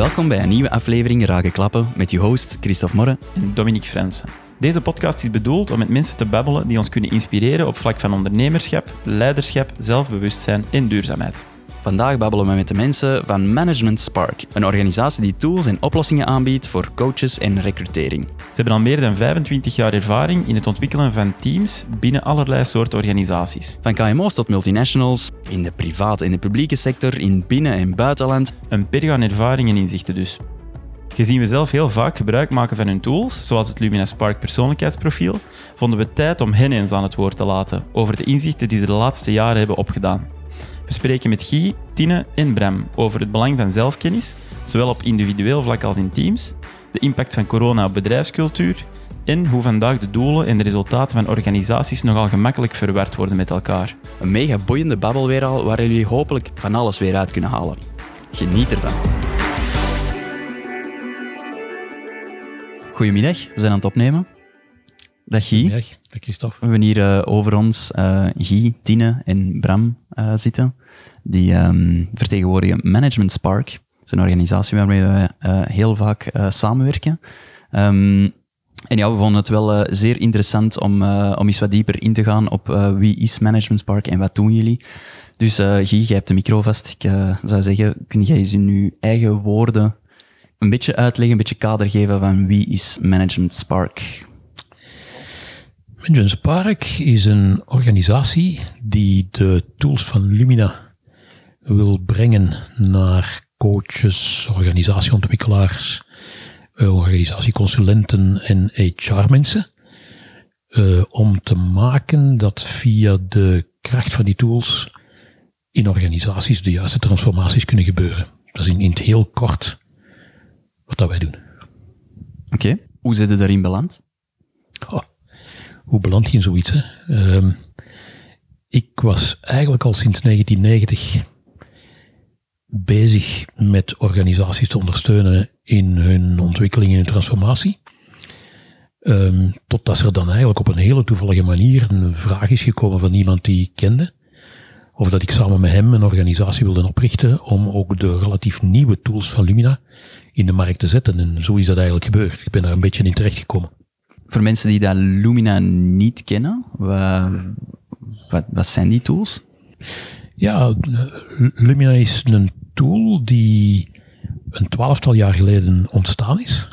Welkom bij een nieuwe aflevering Raken Klappen met je host Christophe Morre en Dominique Frensen. Deze podcast is bedoeld om met mensen te babbelen die ons kunnen inspireren op vlak van ondernemerschap, leiderschap, zelfbewustzijn en duurzaamheid. Vandaag babbelen we met de mensen van Management Spark, een organisatie die tools en oplossingen aanbiedt voor coaches en recrutering. Ze hebben al meer dan 25 jaar ervaring in het ontwikkelen van teams binnen allerlei soorten organisaties. Van KMO's tot multinationals, in de private en de publieke sector, in binnen- en buitenland. Een per aan ervaring en inzichten dus. Gezien we zelf heel vaak gebruik maken van hun tools, zoals het Lumina Spark persoonlijkheidsprofiel, vonden we tijd om hen eens aan het woord te laten over de inzichten die ze de laatste jaren hebben opgedaan. We spreken met Guy, Tine en Bram over het belang van zelfkennis, zowel op individueel vlak als in teams, de impact van corona op bedrijfscultuur en hoe vandaag de doelen en de resultaten van organisaties nogal gemakkelijk verward worden met elkaar. Een mega boeiende babbel weer al, waar jullie hopelijk van alles weer uit kunnen halen. Geniet ervan. Goedemiddag, we zijn aan het opnemen. Dag Guy. Goedemiddag, dag Christophe. We hebben hier uh, over ons uh, Guy, Tine en Bram uh, zitten. Die um, vertegenwoordigen Management Spark. Dat is een organisatie waarmee we heel vaak samenwerken. Um, en ja, we vonden het wel zeer interessant om, om eens wat dieper in te gaan op wie is Management Spark en wat doen jullie. Dus Guy, jij hebt de micro vast. Ik zou zeggen, kun jij eens in uw eigen woorden een beetje uitleggen, een beetje kader geven van wie is Management Spark? Management Spark is een organisatie die de tools van Lumina wil brengen naar coaches, organisatieontwikkelaars, organisatieconsulenten en HR-mensen. Uh, om te maken dat via de kracht van die tools in organisaties de juiste transformaties kunnen gebeuren. Dat is in, in het heel kort wat dat wij doen. Oké, okay. hoe zit je daarin beland? Oh, hoe beland je in zoiets? Hè? Um, ik was eigenlijk al sinds 1990 bezig met organisaties te ondersteunen in hun ontwikkeling en hun transformatie. Um, totdat er dan eigenlijk op een hele toevallige manier een vraag is gekomen van iemand die ik kende. Of dat ik samen met hem een organisatie wilde oprichten om ook de relatief nieuwe tools van Lumina in de markt te zetten. En zo is dat eigenlijk gebeurd. Ik ben daar een beetje in terecht gekomen. Voor mensen die dat Lumina niet kennen, wat, wat, wat zijn die tools? Ja, Lumina is een tool die een twaalftal jaar geleden ontstaan is.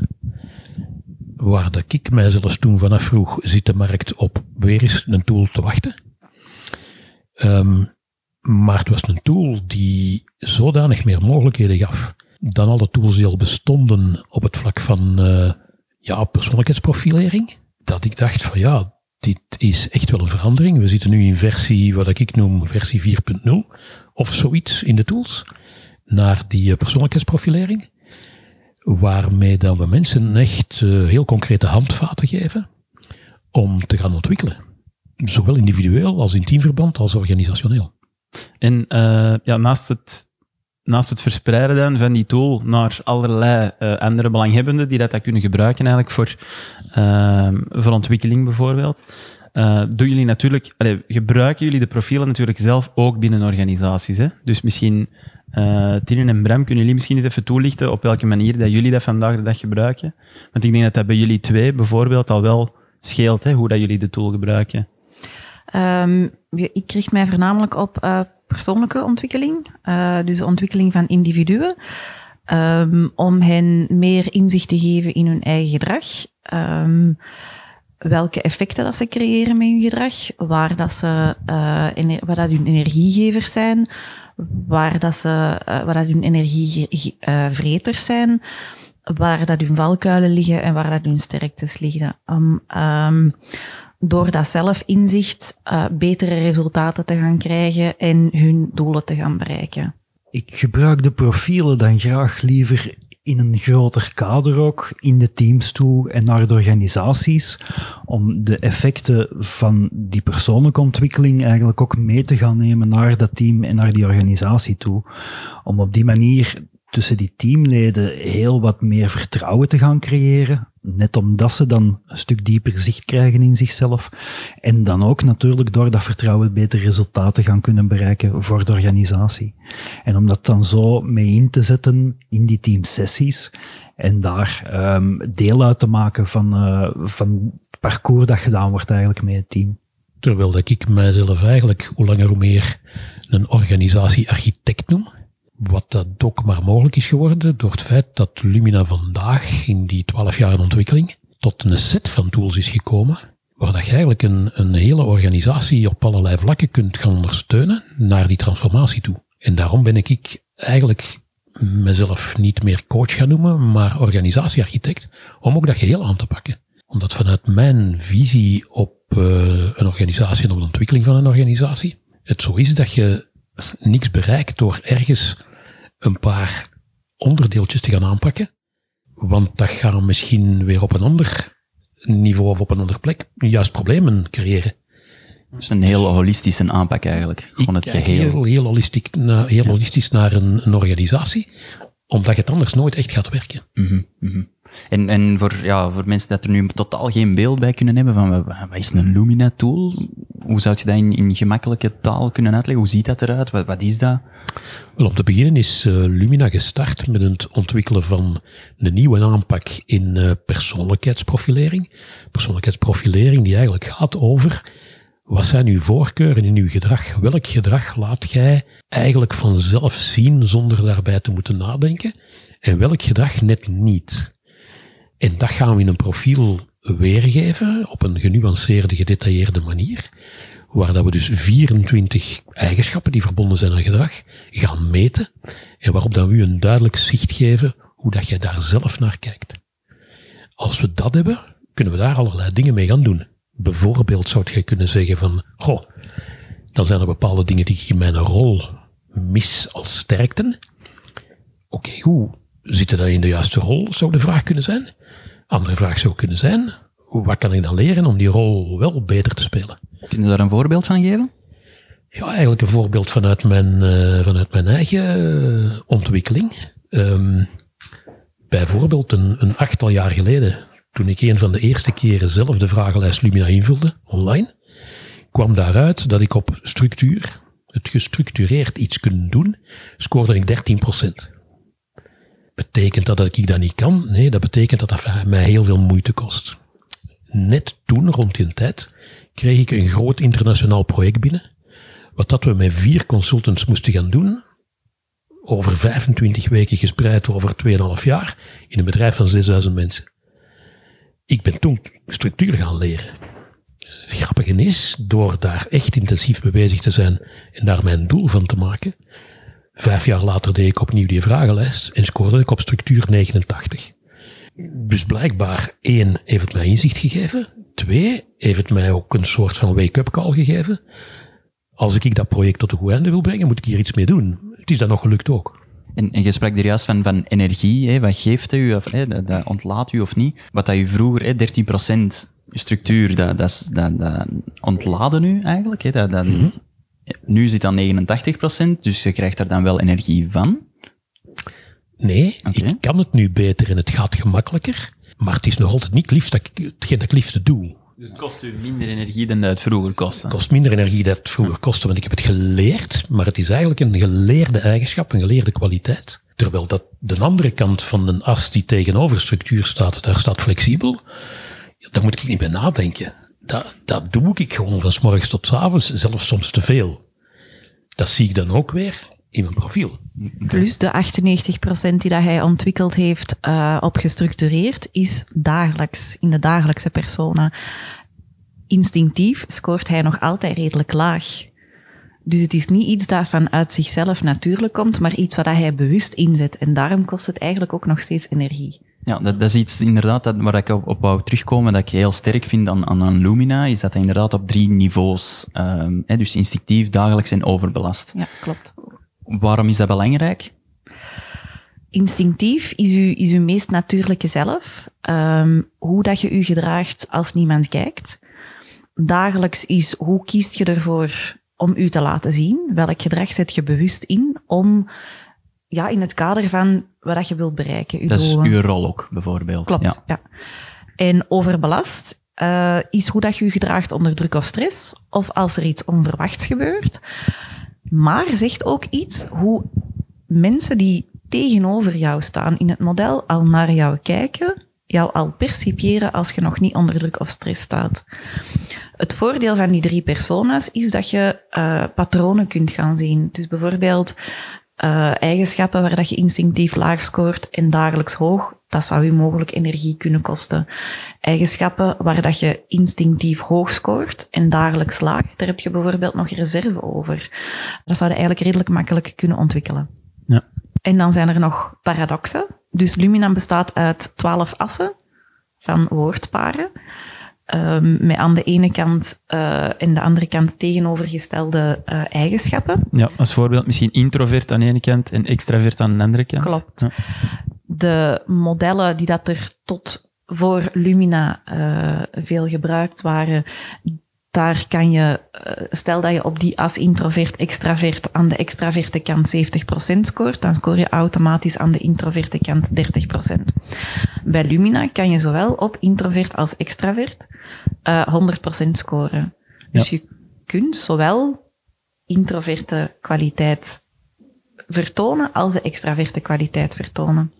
Waar dat ik mij zelfs toen vanaf vroeg, zit de markt op weer eens een tool te wachten. Um, maar het was een tool die zodanig meer mogelijkheden gaf dan alle tools die al bestonden op het vlak van uh, ja, persoonlijkheidsprofilering. Dat ik dacht van ja, dit is echt wel een verandering. We zitten nu in versie, wat ik noem versie 4.0 of zoiets in de tools. Naar die uh, persoonlijkheidsprofilering. Waarmee dan we mensen echt uh, heel concrete handvaten geven om te gaan ontwikkelen. Zowel individueel als in teamverband als organisationeel. En uh, ja, naast het naast het verspreiden van die tool naar allerlei andere belanghebbenden die dat, kunnen gebruiken eigenlijk voor, uh, voor ontwikkeling bijvoorbeeld, doen jullie natuurlijk, gebruiken jullie de profielen natuurlijk zelf ook binnen organisaties. Hè? Dus misschien, uh, en Bram, kunnen jullie misschien even toelichten op welke manier dat jullie dat vandaag de dag gebruiken? Want ik denk dat dat bij jullie twee bijvoorbeeld al wel scheelt, hè, hoe dat jullie de tool gebruiken. Um, ik richt mij voornamelijk op uh, persoonlijke ontwikkeling, uh, dus de ontwikkeling van individuen, um, om hen meer inzicht te geven in hun eigen gedrag. Um, welke effecten dat ze creëren met hun gedrag, waar dat ze, wat dat hun energiegevers zijn, waar dat ze, uh, waar dat hun energievreters zijn, waar dat hun valkuilen liggen en waar dat hun sterktes liggen. Um, um, door dat zelfinzicht uh, betere resultaten te gaan krijgen en hun doelen te gaan bereiken. Ik gebruik de profielen dan graag liever in een groter kader ook, in de teams toe en naar de organisaties, om de effecten van die persoonlijke ontwikkeling eigenlijk ook mee te gaan nemen naar dat team en naar die organisatie toe. Om op die manier tussen die teamleden heel wat meer vertrouwen te gaan creëren. Net omdat ze dan een stuk dieper zicht krijgen in zichzelf. En dan ook natuurlijk door dat vertrouwen beter resultaten gaan kunnen bereiken voor de organisatie. En om dat dan zo mee in te zetten in die teamsessies en daar um, deel uit te maken van, uh, van het parcours dat gedaan wordt eigenlijk met het team. Terwijl dat ik mijzelf eigenlijk hoe langer hoe meer een organisatiearchitect noem. Wat dat ook maar mogelijk is geworden door het feit dat Lumina vandaag in die twaalf jaar ontwikkeling tot een set van tools is gekomen waar dat je eigenlijk een, een hele organisatie op allerlei vlakken kunt gaan ondersteunen naar die transformatie toe. En daarom ben ik eigenlijk mezelf niet meer coach gaan noemen, maar organisatiearchitect, om ook dat geheel aan te pakken. Omdat vanuit mijn visie op uh, een organisatie en op de ontwikkeling van een organisatie, het zo is dat je niks bereikt door ergens een paar onderdeeltjes te gaan aanpakken. Want dat gaat misschien weer op een ander niveau of op een andere plek juist problemen creëren. Dus een heel holistische aanpak eigenlijk. Gewoon het geheel. Heel, heel, holistisch, heel holistisch naar een, een, organisatie, omdat je het anders nooit echt gaat werken. Mm -hmm. En, en voor, ja, voor mensen dat er nu totaal geen beeld bij kunnen hebben van wat is een Lumina tool? Hoe zou je dat in, gemakkelijke taal kunnen uitleggen? Hoe ziet dat eruit? Wat, is dat? Wel, om te beginnen is uh, Lumina gestart met het ontwikkelen van een nieuwe aanpak in uh, persoonlijkheidsprofilering. Persoonlijkheidsprofilering die eigenlijk gaat over wat zijn uw voorkeuren in uw gedrag? Welk gedrag laat jij eigenlijk vanzelf zien zonder daarbij te moeten nadenken? En welk gedrag net niet? En dat gaan we in een profiel weergeven op een genuanceerde, gedetailleerde manier, waar dat we dus 24 eigenschappen die verbonden zijn aan gedrag gaan meten en waarop dan we u een duidelijk zicht geven hoe dat jij daar zelf naar kijkt. Als we dat hebben, kunnen we daar allerlei dingen mee gaan doen. Bijvoorbeeld zou je kunnen zeggen van, goh, dan zijn er bepaalde dingen die ik in mijn rol mis als sterkten. Oké, okay, hoe zitten dat in de juiste rol, zou de vraag kunnen zijn. Andere vraag zou kunnen zijn, wat kan ik dan leren om die rol wel beter te spelen? Kun je daar een voorbeeld van geven? Ja, eigenlijk een voorbeeld vanuit mijn, uh, vanuit mijn eigen uh, ontwikkeling. Um, bijvoorbeeld een, een achttal jaar geleden, toen ik een van de eerste keren zelf de vragenlijst Lumina invulde, online, kwam daaruit dat ik op structuur, het gestructureerd iets kunnen doen, scoorde ik 13%. Betekent dat dat ik dat niet kan? Nee, dat betekent dat dat mij heel veel moeite kost. Net toen, rond die tijd, kreeg ik een groot internationaal project binnen, wat dat we met vier consultants moesten gaan doen, over 25 weken gespreid over 2,5 jaar, in een bedrijf van 6000 mensen. Ik ben toen structuur gaan leren. Het grappige is, door daar echt intensief mee bezig te zijn en daar mijn doel van te maken, Vijf jaar later deed ik opnieuw die vragenlijst en scoorde ik op structuur 89. Dus blijkbaar, één, heeft het mij inzicht gegeven. Twee, heeft het mij ook een soort van wake-up call gegeven. Als ik dat project tot een goed einde wil brengen, moet ik hier iets mee doen. Het is dan nog gelukt ook. En, en je sprak er juist van, van energie. Hè? Wat geeft u? Of, hè, dat, dat, ontlaat u of niet? Wat dat u vroeger, hè, 13% structuur, dat, dat, dat, dat ontladen u eigenlijk. Hè? Dat, dat, mm -hmm. Nu zit dan 89%, dus je krijgt er dan wel energie van. Nee, okay. ik kan het nu beter en het gaat gemakkelijker. Maar het is nog altijd niet liefst dat ik, hetgeen dat ik liefst doe. Dus het kost u minder energie dan dat het vroeger kostte? Het kost minder energie dan het vroeger kostte, want ik heb het geleerd. Maar het is eigenlijk een geleerde eigenschap, een geleerde kwaliteit. Terwijl dat de andere kant van een as die tegenover structuur staat, daar staat flexibel. Daar moet ik niet bij nadenken dat, dat doe ik gewoon van s morgens tot s avonds, zelfs soms te veel. Dat zie ik dan ook weer in mijn profiel. Plus de 98% die dat hij ontwikkeld heeft uh, is dagelijks, in de dagelijkse persona. Instinctief scoort hij nog altijd redelijk laag. Dus het is niet iets dat vanuit zichzelf natuurlijk komt, maar iets wat hij bewust inzet. En daarom kost het eigenlijk ook nog steeds energie. Ja, dat, dat, is iets inderdaad dat, waar ik op, op wou terugkomen, dat ik heel sterk vind aan, aan, aan Lumina, is dat hij inderdaad op drie niveaus, um, hè, dus instinctief, dagelijks en overbelast. Ja, klopt. Waarom is dat belangrijk? Instinctief is u, is uw meest natuurlijke zelf. Um, hoe dat je u gedraagt als niemand kijkt. Dagelijks is hoe kiest je ervoor om u te laten zien? Welk gedrag zet je bewust in om ja, in het kader van wat je wilt bereiken. uw Dat is uw rol ook, bijvoorbeeld. Klopt, Ja. ja. En overbelast eh, is hoe dat je je gedraagt onder druk of stress, of als er iets onverwachts gebeurt. Maar zegt ook iets hoe mensen die tegenover jou staan in het model al naar jou kijken, jou al percipiëren als je nog niet onder druk of stress staat. Het voordeel van die drie persona's is dat je eh, patronen kunt gaan zien. Dus bijvoorbeeld eh, eigenschappen waar dat je instinctief laag scoort en dagelijks hoog, dat zou je mogelijk energie kunnen kosten. Eigenschappen waar dat je instinctief hoog scoort en dagelijks laag, daar heb je bijvoorbeeld nog reserve over. Dat zou je eigenlijk redelijk makkelijk kunnen ontwikkelen. Ja. En dan zijn er nog paradoxen. Dus Lumina bestaat uit twaalf assen van woordparen. Ehm, met aan de ene kant eh, en de andere kant tegenovergestelde eh, eigenschappen. Ja, als voorbeeld misschien introvert aan de ene kant en extravert aan de andere kant. Klopt. Ja. De modellen die dat er tot voor Lumina eh, veel gebruikt waren, daar kan je, eh, stel dat je op die as introvert, extravert aan de extraverte kant 70% scoort, dan scoor je automatisch aan de introverte kant 30%. Bij Lumina kan je zowel op introvert als extravert eh 100% scoren. Dus je kunt zowel introverte kwaliteit vertonen als de extraverte kwaliteit vertonen.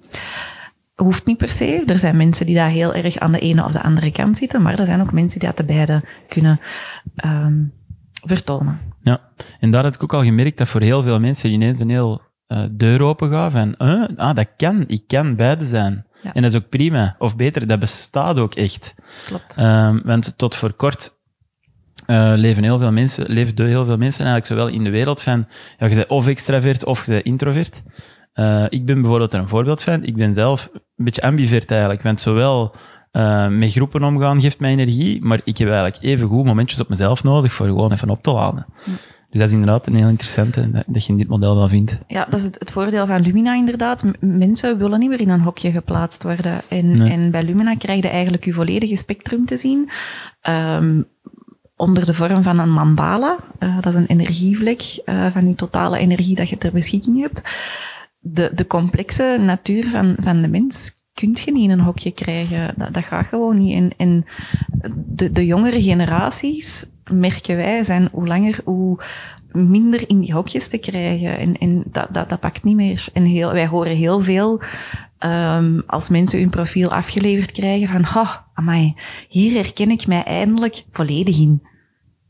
Hoeft niet per se. Er zijn mensen die daar heel erg aan de ene of de andere kant zitten, maar er zijn ook mensen die dat de beide kunnen ehm, vertonen. Ja, en daar had ik ook al gemerkt dat voor heel veel mensen ineens een heel eh, deur open van, eh, ah, dat kan, ik kan beide zijn. Ja. En dat is ook prima. Of beter, dat bestaat ook echt. Klopt. Ehm, want tot voor kort eh, leven heel veel mensen, leefden heel veel mensen eigenlijk zowel in de wereld van, ja, je bent of extravert of je bent introvert. Eh, ik ben bijvoorbeeld er een voorbeeld van. Ik ben zelf een beetje ambivert eigenlijk, want zowel eh, met groepen omgaan geeft mij energie, maar ik heb eigenlijk even goed momentjes op mezelf nodig voor gewoon even op te laden. Dus dat is inderdaad een heel interessante, dat, dat je in dit model wel vindt. Ja, dat is het, het voordeel van Lumina inderdaad. M- mensen willen niet meer in een hokje geplaatst worden. En, Nee. en bij Lumina krijg je eigenlijk je volledige spectrum te zien. Ehm, onder de vorm van een mandala. Eh, dat is een energievlek eh, van je totale energie dat je ter beschikking hebt. De, de complexe natuur van, van de mens kun je niet in een hokje krijgen. Dat, dat gaat gewoon niet. En, en de, de jongere generaties, merken wij, zijn hoe langer, hoe minder in die hokjes te krijgen. En, en dat, dat, dat pakt niet meer. En heel, wij horen heel veel, ehm, als mensen hun profiel afgeleverd krijgen, van, ha, amai, hier herken ik mij eindelijk volledig in.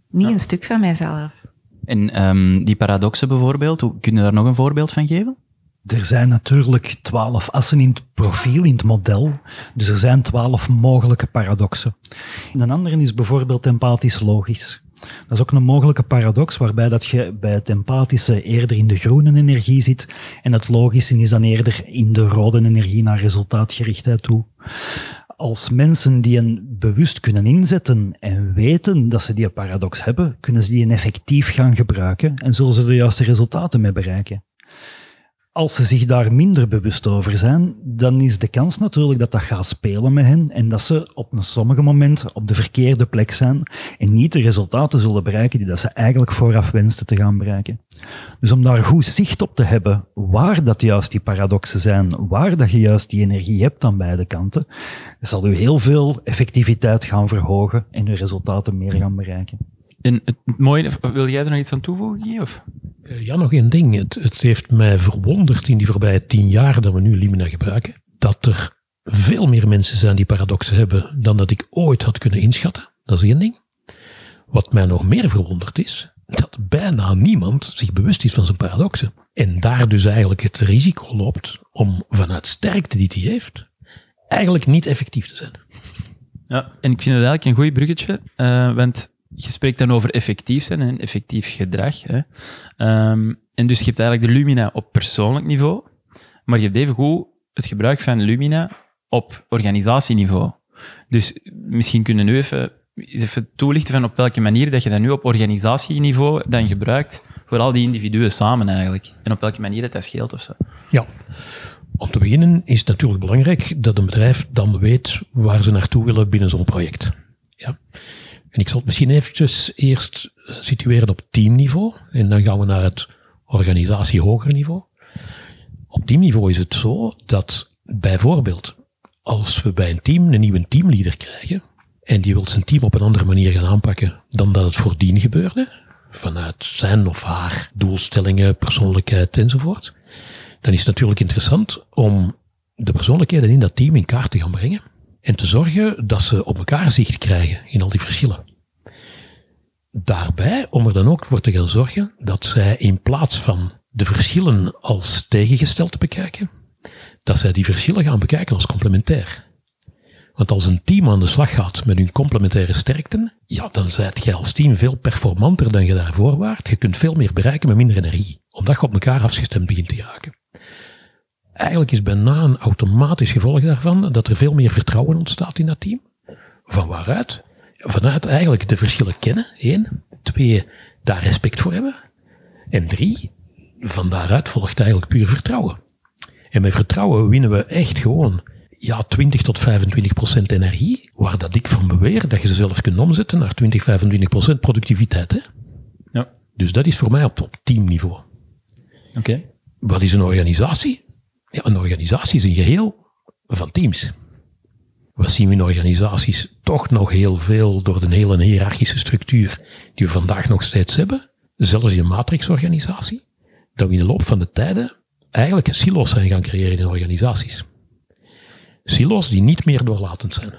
Niet een stuk van mijzelf. En ehm, die paradoxen bijvoorbeeld, hoe, kun je daar nog een voorbeeld van geven? Er zijn natuurlijk twaalf assen in het profiel, in het model. Dus er zijn twaalf mogelijke paradoxen. Een andere is bijvoorbeeld empathisch logisch. Dat is ook een mogelijke paradox waarbij dat je bij het empathische eerder in de groene energie zit en het logische is dan eerder in de rode energie naar resultaatgerichtheid toe. Als mensen die een bewust kunnen inzetten en weten dat ze die paradox hebben, kunnen ze die een effectief gaan gebruiken en zullen ze de juiste resultaten mee bereiken. Als ze zich daar minder bewust over zijn, dan is de kans natuurlijk dat dat gaat spelen met hen en dat ze op een sommige moment op de verkeerde plek zijn en niet de resultaten zullen bereiken die dat ze eigenlijk vooraf wensten te gaan bereiken. Dus om daar goed zicht op te hebben waar dat juist die paradoxen zijn, waar dat je juist die energie hebt aan beide kanten, zal u heel veel effectiviteit gaan verhogen en uw resultaten meer gaan bereiken. En het mooie, wil jij er nog iets aan toevoegen, Of? Eh, Ja, nog één ding. Het, het heeft mij verwonderd in die voorbije tien jaar dat we nu Lumina gebruiken, dat er veel meer mensen zijn die paradoxen hebben dan dat ik ooit had kunnen inschatten. Dat is één ding. Wat mij nog meer verwonderd is, dat bijna niemand zich bewust is van zijn paradoxen. En daar dus eigenlijk het risico loopt om vanuit sterkte die hij heeft, eigenlijk niet effectief te zijn. Ja, en ik vind het eigenlijk een goed bruggetje, eh, want je spreekt dan over effectief zijn en effectief gedrag. Hè. Ehm, en dus je hebt eigenlijk de Lumina op persoonlijk niveau, maar je hebt evengoed het gebruik van Lumina op organisatieniveau. Dus misschien kunnen we nu even, even toelichten van op welke manier dat je dat nu op organisatieniveau dan gebruikt voor al die individuen samen eigenlijk. En op welke manier dat, dat scheelt of zo. Ja. Om te beginnen is het natuurlijk belangrijk dat een bedrijf dan weet waar ze naartoe willen binnen zo'n project. Ja. En ik zal het misschien eventjes eerst eh, situeren op teamniveau en dan gaan we naar het organisatie hoger niveau. teamniveau is het zo dat bijvoorbeeld als we bij een team een nieuwe teamleader krijgen en die wil zijn team op een andere manier gaan aanpakken dan dat het voordien gebeurde, vanuit zijn of haar doelstellingen, persoonlijkheid enzovoort, dan is het natuurlijk interessant om de persoonlijkheden in dat team in kaart te gaan brengen en te zorgen dat ze op elkaar zicht krijgen in al die verschillen. Daarbij om er dan ook voor te gaan zorgen dat zij in plaats van de verschillen als tegengesteld te bekijken, dat zij die verschillen gaan bekijken als complementair. Want als een team aan de slag gaat met hun complementaire sterkten, ja, dan zijt je als team veel performanter dan je daarvoor waart. Je kunt veel meer bereiken met minder energie, omdat je op elkaar afgestemd begint te geraken. Eigenlijk is bijna een automatisch gevolg daarvan dat er veel meer vertrouwen ontstaat in dat team. Van waaruit? Vanuit eigenlijk de verschillen kennen, één. Twee, daar respect voor hebben. En drie, van daaruit volgt eigenlijk puur vertrouwen. En met vertrouwen winnen we echt gewoon ja, 20 tot 25 procent energie, waar dat ik van beweer dat je ze zelfs kunt omzetten naar 20, 25 procent productiviteit. Hè? Ja. Dus dat is voor mij op, op teamniveau. Oké. Wat is een organisatie? Ja, een organisatie is een geheel van teams. Wat zien we in organisaties? Toch nog heel veel door de hele hiërarchische structuur die we vandaag nog steeds hebben. Zelfs in een matrixorganisatie. Dat we in de loop van de tijden eigenlijk silo's zijn gaan creëren in organisaties. Silo's die niet meer doorlatend zijn.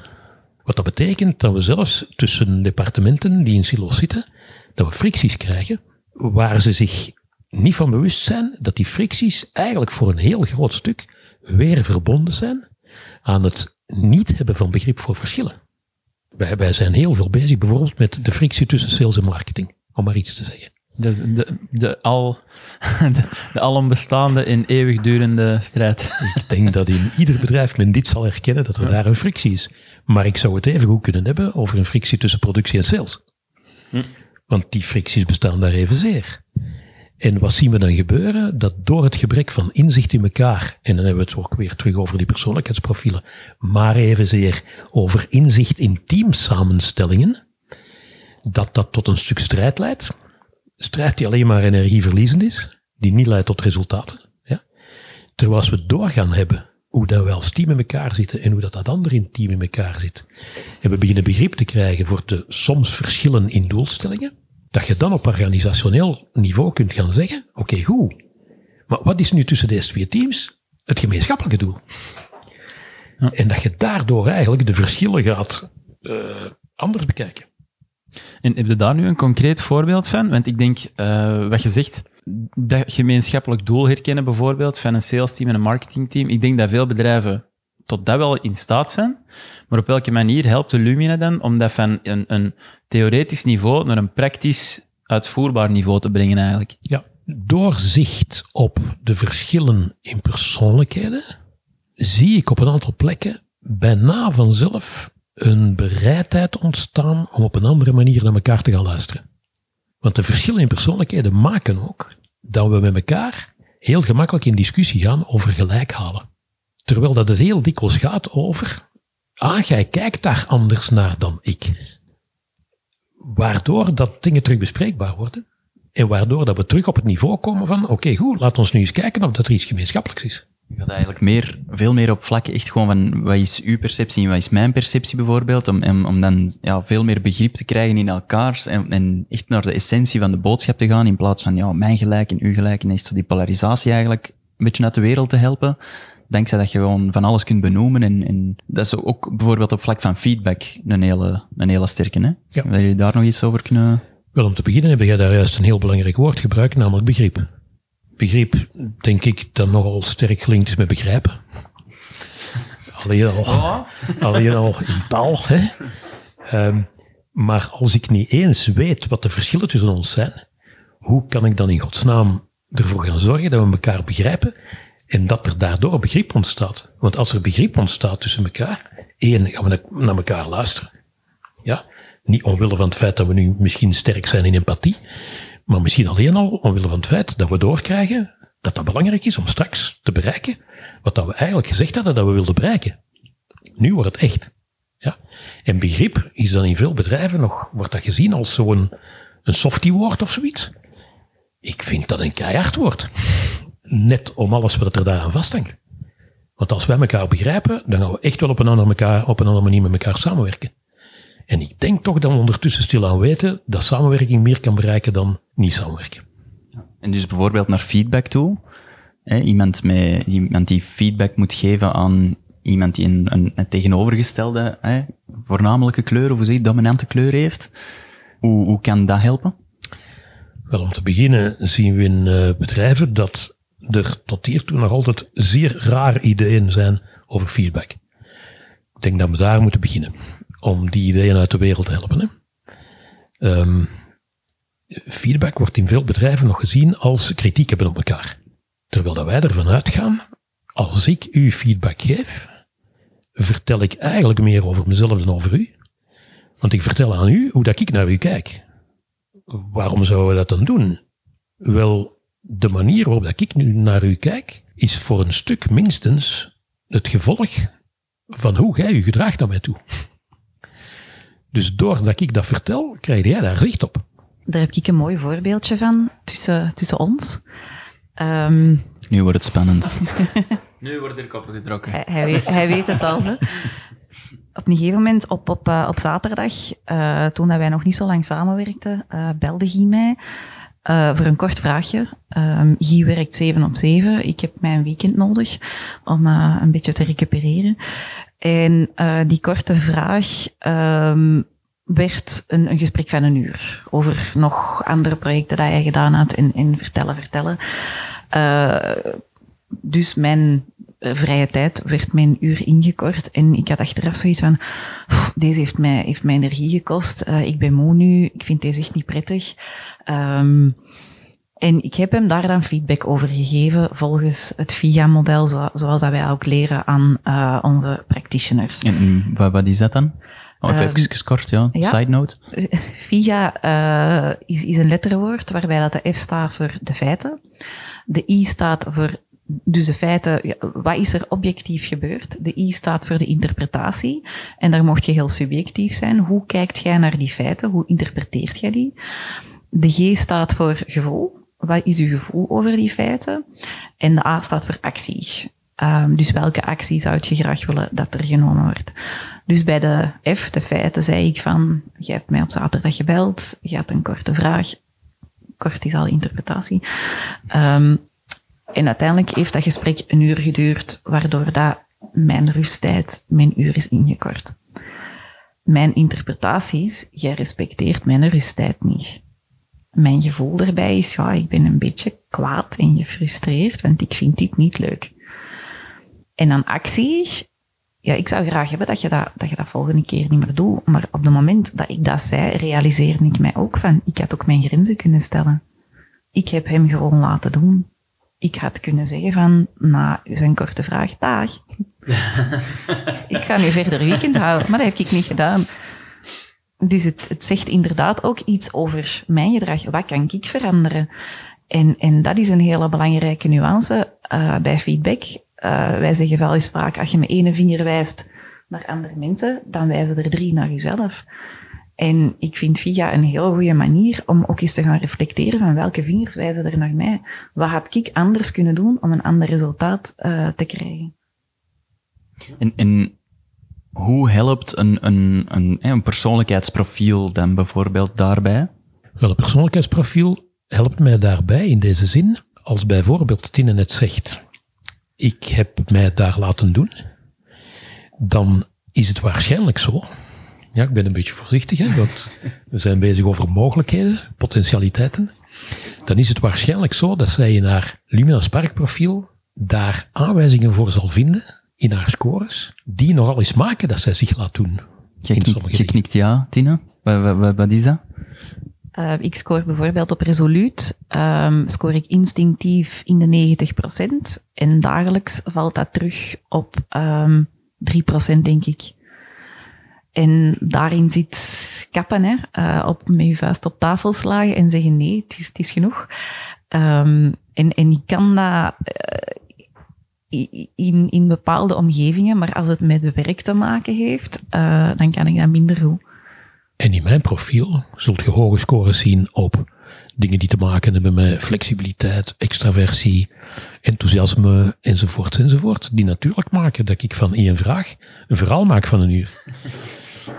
Wat dat betekent dat we zelfs tussen departementen die in silo's zitten, dat we fricties krijgen waar ze zich niet van bewust zijn dat die fricties eigenlijk voor een heel groot stuk weer verbonden zijn aan het niet hebben van begrip voor verschillen. Wij, wij zijn heel veel bezig bijvoorbeeld met de frictie tussen sales en marketing, om maar iets te zeggen. Dus de, de, al, de, de alombestaande en eeuwigdurende strijd. Ik denk dat in ieder bedrijf men dit zal herkennen, dat er daar een frictie is. Maar ik zou het even goed kunnen hebben over een frictie tussen productie en sales. Want die fricties bestaan daar evenzeer. En wat zien we dan gebeuren? Dat door het gebrek van inzicht in elkaar, en dan hebben we het ook weer terug over die persoonlijkheidsprofielen, maar evenzeer over inzicht in teamsamenstellingen, dat dat tot een stuk strijd leidt. Strijd die alleen maar energieverliezend is, die niet leidt tot resultaten. Ja? Terwijl als we doorgaan hebben hoe dat we als team in elkaar zitten en hoe dat, dat andere in team in elkaar zit, en we beginnen begrip te krijgen voor de soms verschillen in doelstellingen, dat je dan op organisationeel niveau kunt gaan zeggen, oké, goed, maar wat is nu tussen deze twee teams het gemeenschappelijke doel? Ja. En dat je daardoor eigenlijk de verschillen gaat uh, anders bekijken. En heb je daar nu een concreet voorbeeld van? Want ik denk, uh, wat je zegt, dat gemeenschappelijk doel herkennen bijvoorbeeld van een sales team en een marketingteam. Ik denk dat veel bedrijven tot dat wel in staat zijn. Maar op welke manier helpt de Lumina dan om dat van een, een theoretisch niveau naar een praktisch uitvoerbaar niveau te brengen eigenlijk? Ja, doorzicht op de verschillen in persoonlijkheden zie ik op een aantal plekken bijna vanzelf een bereidheid ontstaan om op een andere manier naar elkaar te gaan luisteren. Want de verschillen in persoonlijkheden maken ook dat we met elkaar heel gemakkelijk in discussie gaan over gelijk halen. Terwijl dat het heel dikwijls gaat over, ah, jij kijkt daar anders naar dan ik. Waardoor dat dingen terug bespreekbaar worden. En waardoor dat we terug op het niveau komen van, oké, goed, laat ons nu eens kijken of dat er iets gemeenschappelijks is. Je gaat eigenlijk meer, veel meer op vlak echt gewoon van wat is uw perceptie en wat is mijn perceptie bijvoorbeeld, om, om, dan ja, veel meer begrip te krijgen in elkaars en, en echt naar de essentie van de boodschap te gaan in plaats van ja, mijn gelijk en uw gelijk en echt zo die polarisatie eigenlijk een beetje uit de wereld te helpen. Dankzij dat je gewoon van alles kunt benoemen en, en dat is ook bijvoorbeeld op vlak van feedback een hele, een hele sterke. Hè? Ja. Wil je daar nog iets over kunnen... Wel, om te beginnen heb jij daar juist een heel belangrijk woord gebruikt, namelijk begrip. Begrip, denk ik, dat nogal sterk gelinkt is met begrijpen. Alleen al, alleen al in taal. Hè? Um, maar als ik niet eens weet wat de verschillen tussen ons zijn, hoe kan ik dan in godsnaam ervoor gaan zorgen dat we elkaar begrijpen en dat er daardoor begrip ontstaat? Want als er begrip ontstaat tussen elkaar, één, gaan we naar elkaar luisteren. Ja? Niet omwille van het feit dat we nu misschien sterk zijn in empathie, maar misschien alleen al omwille van het feit dat we doorkrijgen dat dat belangrijk is om straks te bereiken wat dat we eigenlijk gezegd hadden dat we wilden bereiken. Nu wordt het echt. Ja? En begrip is dan in veel bedrijven nog, wordt dat gezien als zo'n een softie woord of zoiets. Ik vind dat een keihard woord. Net om alles wat er daaraan vasthangt. Want als wij elkaar begrijpen, dan gaan we echt wel op een andere, elkaar, op een andere manier met elkaar samenwerken. En ik denk toch dat we ondertussen stilaan weten dat samenwerking meer kan bereiken dan niet samenwerken. En dus bijvoorbeeld naar feedback toe. Hè, iemand, met, iemand die feedback moet geven aan iemand die een, een, een tegenovergestelde hè, voornamelijke kleur, of hoe zeg je, dominante kleur heeft. Hoe, hoe kan dat helpen? Wel, om te beginnen zien we in uh, bedrijven dat er tot hiertoe nog altijd zeer rare ideeën zijn over feedback. Ik denk dat we daar moeten beginnen, om die ideeën uit de wereld te helpen. Hè. Um, feedback wordt in veel bedrijven nog gezien als kritiek hebben op elkaar. Terwijl dat wij ervan uitgaan, als ik u feedback geef, vertel ik eigenlijk meer over mezelf dan over u. Want ik vertel aan u hoe dat ik naar u kijk. Waarom zouden we dat dan doen? Wel, de manier waarop dat ik nu naar u kijk, is voor een stuk minstens het gevolg van hoe jij u gedraagt naar mij toe. Dus doordat ik dat vertel, krijg jij daar zicht op. Daar heb ik een mooi voorbeeldje van tussen, tussen ons. Um, nu wordt het spannend. nu worden er koppen getrokken. Hij, hij, weet, hij weet het al. Hè. Op een gegeven moment, op, op, uh, op zaterdag, uh, toen wij nog niet zo lang samenwerkten, uh, belde Guy mij voor een kort vraagje. Um, Guy werkt 7 op 7. Ik heb mijn weekend nodig om een beetje te recupereren. En die korte vraag um, werd een, een, gesprek van een uur over nog andere projecten dat hij gedaan had en, en vertellen, vertellen. Dus mijn vrije tijd werd mijn uur ingekort en ik had achteraf zoiets van, deze heeft mij, heeft mij energie gekost, uh, ik ben moe nu, ik vind deze echt niet prettig. Um, en ik heb hem daar dan feedback over gegeven volgens het VIA-model, zo, zoals dat wij ook leren aan uh, onze practitioners. En wat, wat is dat dan? Oh, even, um, even kort, ja. ja. Side note. VIA uh, is, is een letterwoord waarbij dat de F staat voor de feiten. De I staat voor dus de feiten, wat is er objectief gebeurd? De I staat voor de interpretatie. En daar mocht je heel subjectief zijn. Hoe kijkt jij naar die feiten? Hoe interpreteert jij die? De G staat voor gevoel. Wat is uw gevoel over die feiten? En de A staat voor actie. Um, dus welke actie zou je graag willen dat er genomen wordt? Dus bij de F, de feiten, zei ik van, je hebt mij op zaterdag gebeld, je hebt een korte vraag, kort is al interpretatie. Um, en uiteindelijk heeft dat gesprek een uur geduurd, waardoor dat mijn rusttijd mijn uur is ingekort. Mijn interpretaties, jij respecteert mijn rusttijd niet. Mijn gevoel daarbij is, ja, ik ben een beetje kwaad en gefrustreerd, want ik vind dit niet leuk. En dan actie, ja, ik zou graag hebben dat je dat, dat je dat volgende keer niet meer doet. Maar op het moment dat ik dat zei, realiseerde ik mij ook van, ik had ook mijn grenzen kunnen stellen. Ik heb hem gewoon laten doen. Ik had kunnen zeggen van, na zijn korte vraag, dag. ik ga nu verder weekend houden, maar dat heb ik niet gedaan. Dus het, het zegt inderdaad ook iets over mijn gedrag. Wat kan ik veranderen? En, en dat is een hele belangrijke nuance uh, bij feedback. Uh, wij zeggen wel eens vaak, als je met ene vinger wijst naar andere mensen, dan wijzen er drie naar jezelf. En ik vind VIA een heel goede manier om ook eens te gaan reflecteren van welke vingers wijzen er naar mij. Wat had ik anders kunnen doen om een ander resultaat uh, te krijgen? En, en hoe helpt een, een, een, een persoonlijkheidsprofiel dan bijvoorbeeld daarbij? Wel, een persoonlijkheidsprofiel helpt mij daarbij in deze zin, als bijvoorbeeld Tine net zegt, ik heb mij daar laten doen, dan is het waarschijnlijk zo. Ja, ik ben een beetje voorzichtig, hè, want we zijn bezig over mogelijkheden, potentialiteiten. Dan is het waarschijnlijk zo dat zij in haar Lumina Spark profiel daar aanwijzingen voor zal vinden in haar scores, die nogal eens maken dat zij zich laat doen. Je, knikt, je knikt ja, Tina. Wat, is dat? Uh, ik scoor bijvoorbeeld op Resoluut, um, scoor ik instinctief in de 90%. En dagelijks valt dat terug op um, 3%, denk ik. En daarin zit kappen, hè, uh, op, met je vuist op tafel slagen en zeggen nee, het is, is genoeg. Um, en, ik kan dat uh, in, in bepaalde omgevingen, maar als het met werk te maken heeft, uh, dan kan ik dat minder goed. En in mijn profiel zult je hoge scores zien op Dingen die te maken hebben met flexibiliteit, extraversie, enthousiasme, enzovoort, enzovoort. Die natuurlijk maken dat ik van één vraag een verhaal maak van een uur.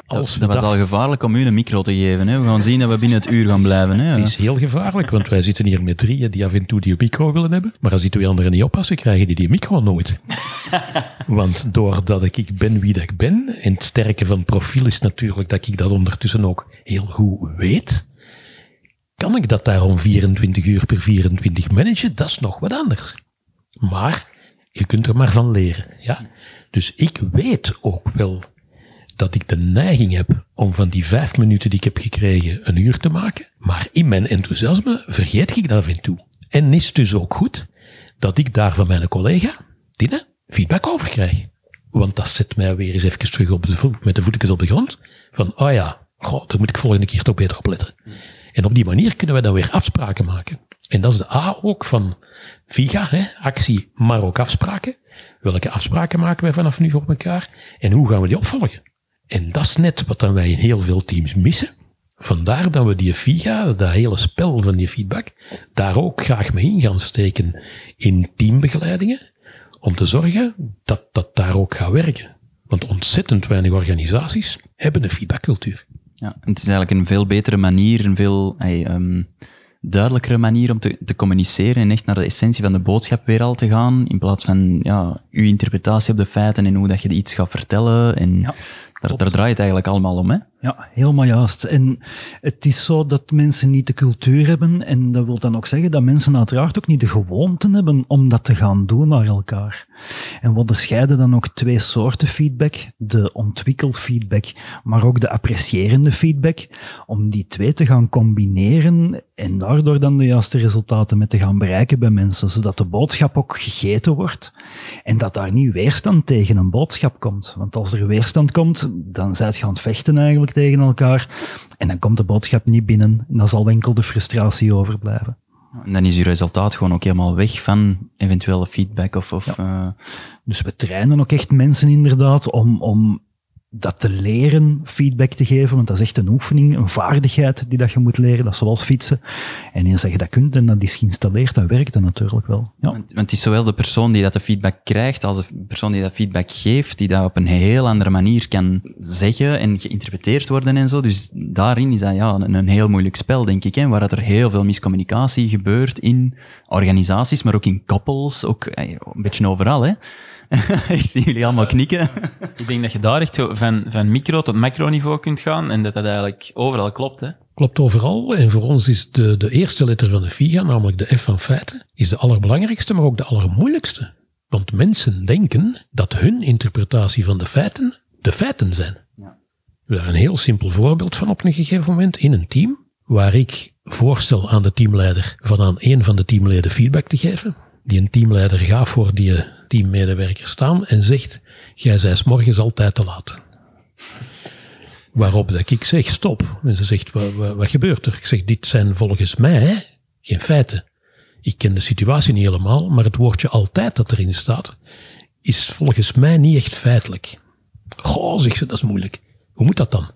Dat, dat was al gevaarlijk om u een micro te geven. Hè. We gaan zien dat we binnen het uur gaan blijven. Hè. Het is heel gevaarlijk, want wij zitten hier met drieën die af en toe die micro willen hebben. Maar als die twee anderen niet oppassen, krijgen die die micro nooit. want doordat ik ben wie dat ik ben, en het sterke van het profiel is natuurlijk dat ik dat ondertussen ook heel goed weet, kan ik dat daarom 24 uur per 24 managen? Dat is nog wat anders. Maar je kunt er maar van leren. Ja? Dus ik weet ook wel dat ik de neiging heb om van die vijf minuten die ik heb gekregen een uur te maken. Maar in mijn enthousiasme vergeet ik dat af en toe. En is dus ook goed dat ik daar van mijn collega, Tine, feedback over krijg. Want dat zet mij weer eens even terug op de voet, met de voetjes op de grond. Van, oh ja, goh, daar moet ik volgende keer toch beter op letten. En op die manier kunnen we dan weer afspraken maken. En dat is de A ook van VIGA, hè, actie, maar ook afspraken. Welke afspraken maken wij vanaf nu op elkaar? En hoe gaan we die opvolgen? En dat is net wat dan wij in heel veel teams missen. Vandaar dat we die FIGA, dat hele spel van die feedback, daar ook graag mee in gaan steken in teambegeleidingen, om te zorgen dat dat daar ook gaat werken. Want ontzettend weinig organisaties hebben een feedbackcultuur. Ja, het is eigenlijk een veel betere manier, een veel hey, um, duidelijkere manier om te, te communiceren en echt naar de essentie van de boodschap weer al te gaan, in plaats van ja, uw interpretatie op de feiten en hoe dat je iets gaat vertellen. En Ja. Daar, draait eigenlijk allemaal om, hè? Ja, helemaal juist. En het is zo dat mensen niet de cultuur hebben. En dat wil dan ook zeggen dat mensen uiteraard ook niet de gewoonte hebben om dat te gaan doen naar elkaar. En we onderscheiden dan ook twee soorten feedback. De ontwikkeld feedback, maar ook de apprecierende feedback. Om die twee te gaan combineren en daardoor dan de juiste resultaten mee te gaan bereiken bij mensen. Zodat de boodschap ook gegeten wordt. En dat daar niet weerstand tegen een boodschap komt. Want als er weerstand komt, dan zijt je aan het vechten eigenlijk tegen elkaar. En dan komt de boodschap niet binnen. En dan zal enkel de frustratie overblijven. En dan is uw resultaat gewoon ook helemaal weg van eventuele feedback of... of eh, Dus we trainen ook echt mensen inderdaad om, om dat te leren, feedback te geven. Want dat is echt een oefening, een vaardigheid die dat je moet leren. Dat is zoals fietsen. En eens dat je dat kunt en dat is geïnstalleerd, dan werkt dat natuurlijk wel. Ja. Want, het is zowel de persoon die dat de feedback krijgt, als de persoon die dat feedback geeft, die dat op een heel andere manier kan zeggen en geïnterpreteerd worden en zo. Dus daarin is dat ja, een, een heel moeilijk spel, denk ik, hè, waar dat er heel veel miscommunicatie gebeurt in organisaties, maar ook in koppels, ook eh, een beetje overal. Hè. ik zie jullie allemaal knikken. Ik denk dat je daar echt zo van, van micro tot macroniveau kunt gaan en dat dat eigenlijk overal klopt. Hè? Klopt overal. En voor ons is de, de eerste letter van de FIGA, namelijk de F van feiten, is de allerbelangrijkste, maar ook de allermoeilijkste. Want mensen denken dat hun interpretatie van de feiten de feiten zijn. Ja. We hebben daar een heel simpel voorbeeld van op een gegeven moment in een team, waar ik voorstel aan de teamleider van aan een van de teamleden feedback te geven. Die een teamleider gaat voor die teammedewerker staan en zegt, jij zij morgens altijd te laat. Waarop dat ik zeg, stop. En ze zegt, wat, wat, wat gebeurt er? Ik zeg, dit zijn volgens mij geen feiten. Ik ken de situatie niet helemaal, maar het woordje altijd dat erin staat, is volgens mij niet echt feitelijk. Goh, zegt ze, dat is moeilijk. Hoe moet dat dan?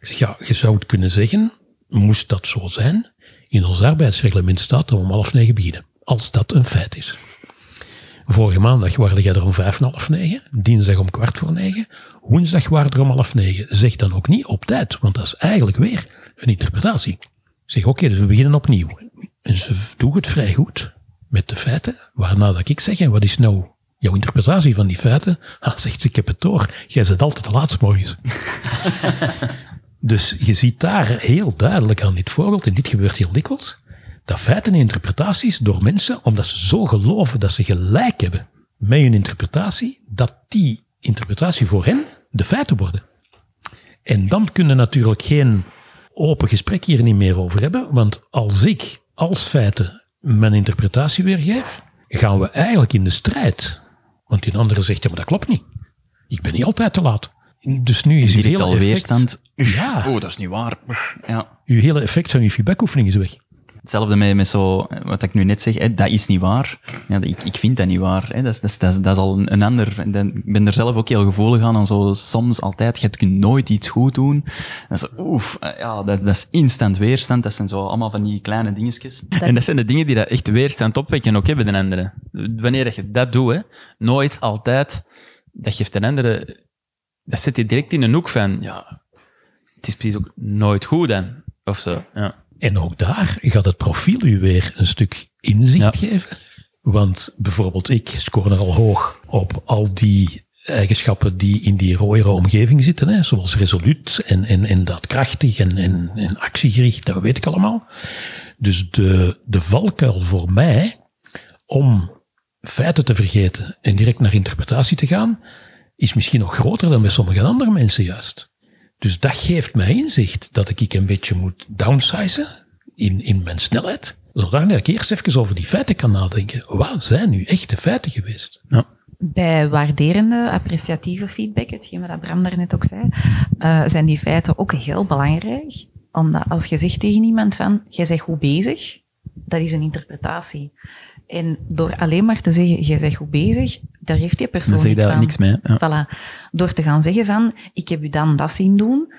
Ik zeg, ja, je zou het kunnen zeggen, moest dat zo zijn? In ons arbeidsreglement staat dat we om half negen beginnen. Als dat een feit is. Vorige maandag waren jij er om vijf en half negen. Dinsdag om kwart voor negen. Woensdag waren er om half negen. Zeg dan ook niet op tijd, want dat is eigenlijk weer een interpretatie. Zeg, oké, dus we beginnen opnieuw. En ze doen het vrij goed met de feiten. Waarna dat ik zeg, en wat is nou jouw interpretatie van die feiten? Ah, zegt ze, ik heb het door. Jij zit altijd te laat morgens. dus je ziet daar heel duidelijk aan dit voorbeeld, en dit gebeurt heel dikwijls, dat feiten en interpretaties door mensen, omdat ze zo geloven dat ze gelijk hebben met hun interpretatie, dat die interpretatie voor hen de feiten worden. En dan kunnen natuurlijk geen open gesprek hier niet meer over hebben, want als ik als feiten mijn interpretatie weergeef, gaan we eigenlijk in de strijd. Want die andere zegt, ja, maar dat klopt niet. Ik ben niet altijd te laat. Dus nu is het Direct hele al effect, weerstand. Ja. Oh, dat is niet waar. Ja. uw hele effect van je feedbackoefening is weg. Hetzelfde met, met zo, wat ik nu net zeg, hè, dat is niet waar. Ja, ik, ik vind dat niet waar. Hè. Dat, is, dat, is, dat, is, dat is al een, een ander. En dan- Ik ben er zelf ook heel gevoelig aan. En zo soms altijd, je kunt nooit iets goed doen. En zo, oef, ja, dat, dat is instant weerstand. Dat zijn zo allemaal van die kleine dingetjes. En dat zijn de dingen die dat echt weerstand opwekken ook hebben, de anderen. Wanneer dat je dat doet, hè, nooit, altijd, dat geeft een andere... Dat zet je direct in een hoek van, ja, het is precies ook nooit goed dan. Of zo, ja. En ook daar gaat het profiel u weer een stuk inzicht Ja. geven. Want bijvoorbeeld ik scoor er al hoog op al die eigenschappen die in die rode omgeving zitten, hè, zoals resoluut en, en, en daadkrachtig en, en, en actiegericht, dat weet ik allemaal. Dus de, de valkuil voor mij om feiten te vergeten en direct naar interpretatie te gaan, is misschien nog groter dan bij sommige andere mensen juist. Dus dat geeft mij inzicht dat ik een beetje moet downsizen in, in mijn snelheid. Zodat ik eerst even over die feiten kan nadenken. Wat zijn nu echt de feiten geweest? ja. Bij waarderende, appreciatieve feedback, hetgeen wat Bram daarnet ook zei, eh, zijn die feiten ook heel belangrijk. Omdat als je zegt tegen iemand van, jij bent goed bezig, dat is een interpretatie. En door alleen maar te zeggen, jij bent goed bezig, daar heeft die persoon niks daar aan. niks mee. Ja. Voilà. Door te gaan zeggen van, ik heb u dan dat zien doen,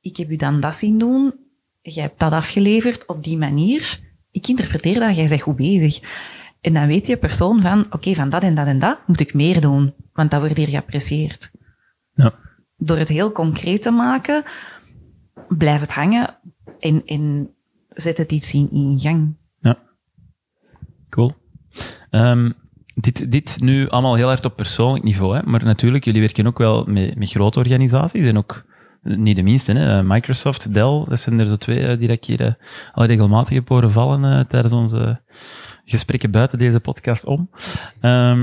ik heb u dan dat zien doen, jij hebt dat afgeleverd op die manier, ik interpreteer dat, jij bent goed bezig. En dan weet je persoon van, oké, van dat en dat en dat moet ik meer doen, want dat wordt hier geapprecieerd. Ja. Door het heel concreet te maken, blijft het hangen en, en zet het iets in, in gang. Ja. Cool. Ehm, dit, dit nu allemaal heel hard op persoonlijk niveau, hè? maar natuurlijk, jullie werken ook wel met, met grote organisaties en ook niet de minste, hè? Microsoft, Dell, dat zijn er zo twee eh, die ik hier eh, al regelmatig heb horen vallen eh, tijdens onze gesprekken buiten deze podcast om. Ehm,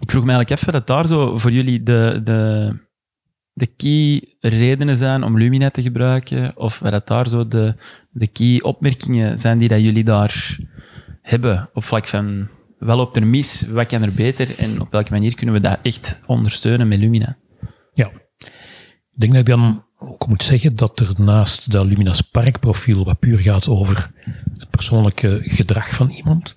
ik vroeg me eigenlijk even dat daar zo voor jullie de, de, de key redenen zijn om Lumina te gebruiken, of dat daar zo de, de key opmerkingen zijn die dat jullie daar hebben op vlak van wat loopt er mis, wat kan er beter en op welke manier kunnen we dat echt ondersteunen met Lumina? Ja. Ik denk dat ik dan ook moet zeggen dat er naast dat Lumina Spark profiel, wat puur gaat over het persoonlijke gedrag van iemand,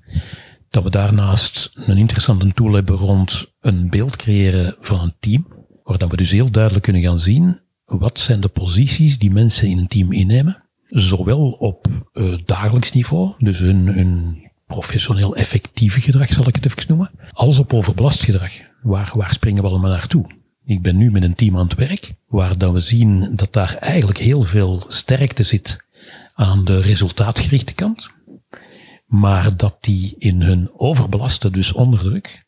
dat we daarnaast een interessante tool hebben rond een beeld creëren van een team, waar we dus heel duidelijk kunnen gaan zien wat zijn de posities die mensen in een team innemen, zowel op eh, dagelijks niveau, dus hun, hun professioneel effectieve gedrag zal ik het even noemen, als op overbelast gedrag. Waar, waar springen we allemaal naartoe? Ik ben nu met een team aan het werk, waar dat we zien dat daar eigenlijk heel veel sterkte zit aan de resultaatgerichte kant, maar dat die in hun overbelaste, dus onder druk,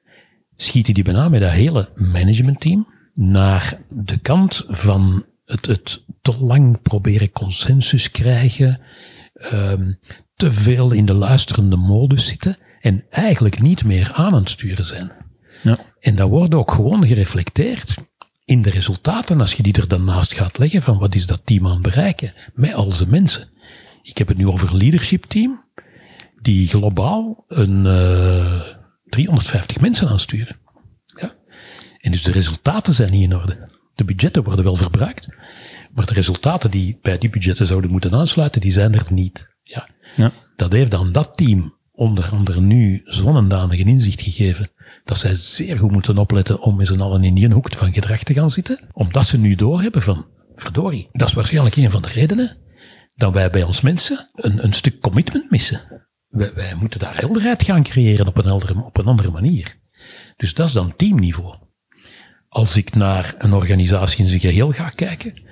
schieten die bijna met dat hele managementteam naar de kant van het, het te lang proberen consensus krijgen, ehm, te veel in de luisterende modus zitten en eigenlijk niet meer aan het sturen zijn. Ja. En dat wordt ook gewoon gereflecteerd in de resultaten als je die er dan naast gaat leggen van wat is dat team aan het bereiken met al zijn mensen. Ik heb het nu over een leadership team die globaal een eh 350 mensen aansturen. Ja. En dus de resultaten zijn niet in orde. De budgetten worden wel verbruikt, maar de resultaten die bij die budgetten zouden moeten aansluiten, die zijn er niet. Ja. Ja. Dat heeft aan dat team onder andere nu zo'n danige inzicht gegeven dat zij zeer goed moeten opletten om met z'n allen in die hoek van gedrag te gaan zitten. Omdat ze nu doorhebben van, verdorie, dat is waarschijnlijk een van de redenen dat wij bij ons mensen een, een stuk commitment missen. Wij, wij moeten daar helderheid gaan creëren op een, andere, op een andere manier. Dus dat is dan teamniveau. Als ik naar een organisatie in zijn geheel ga kijken,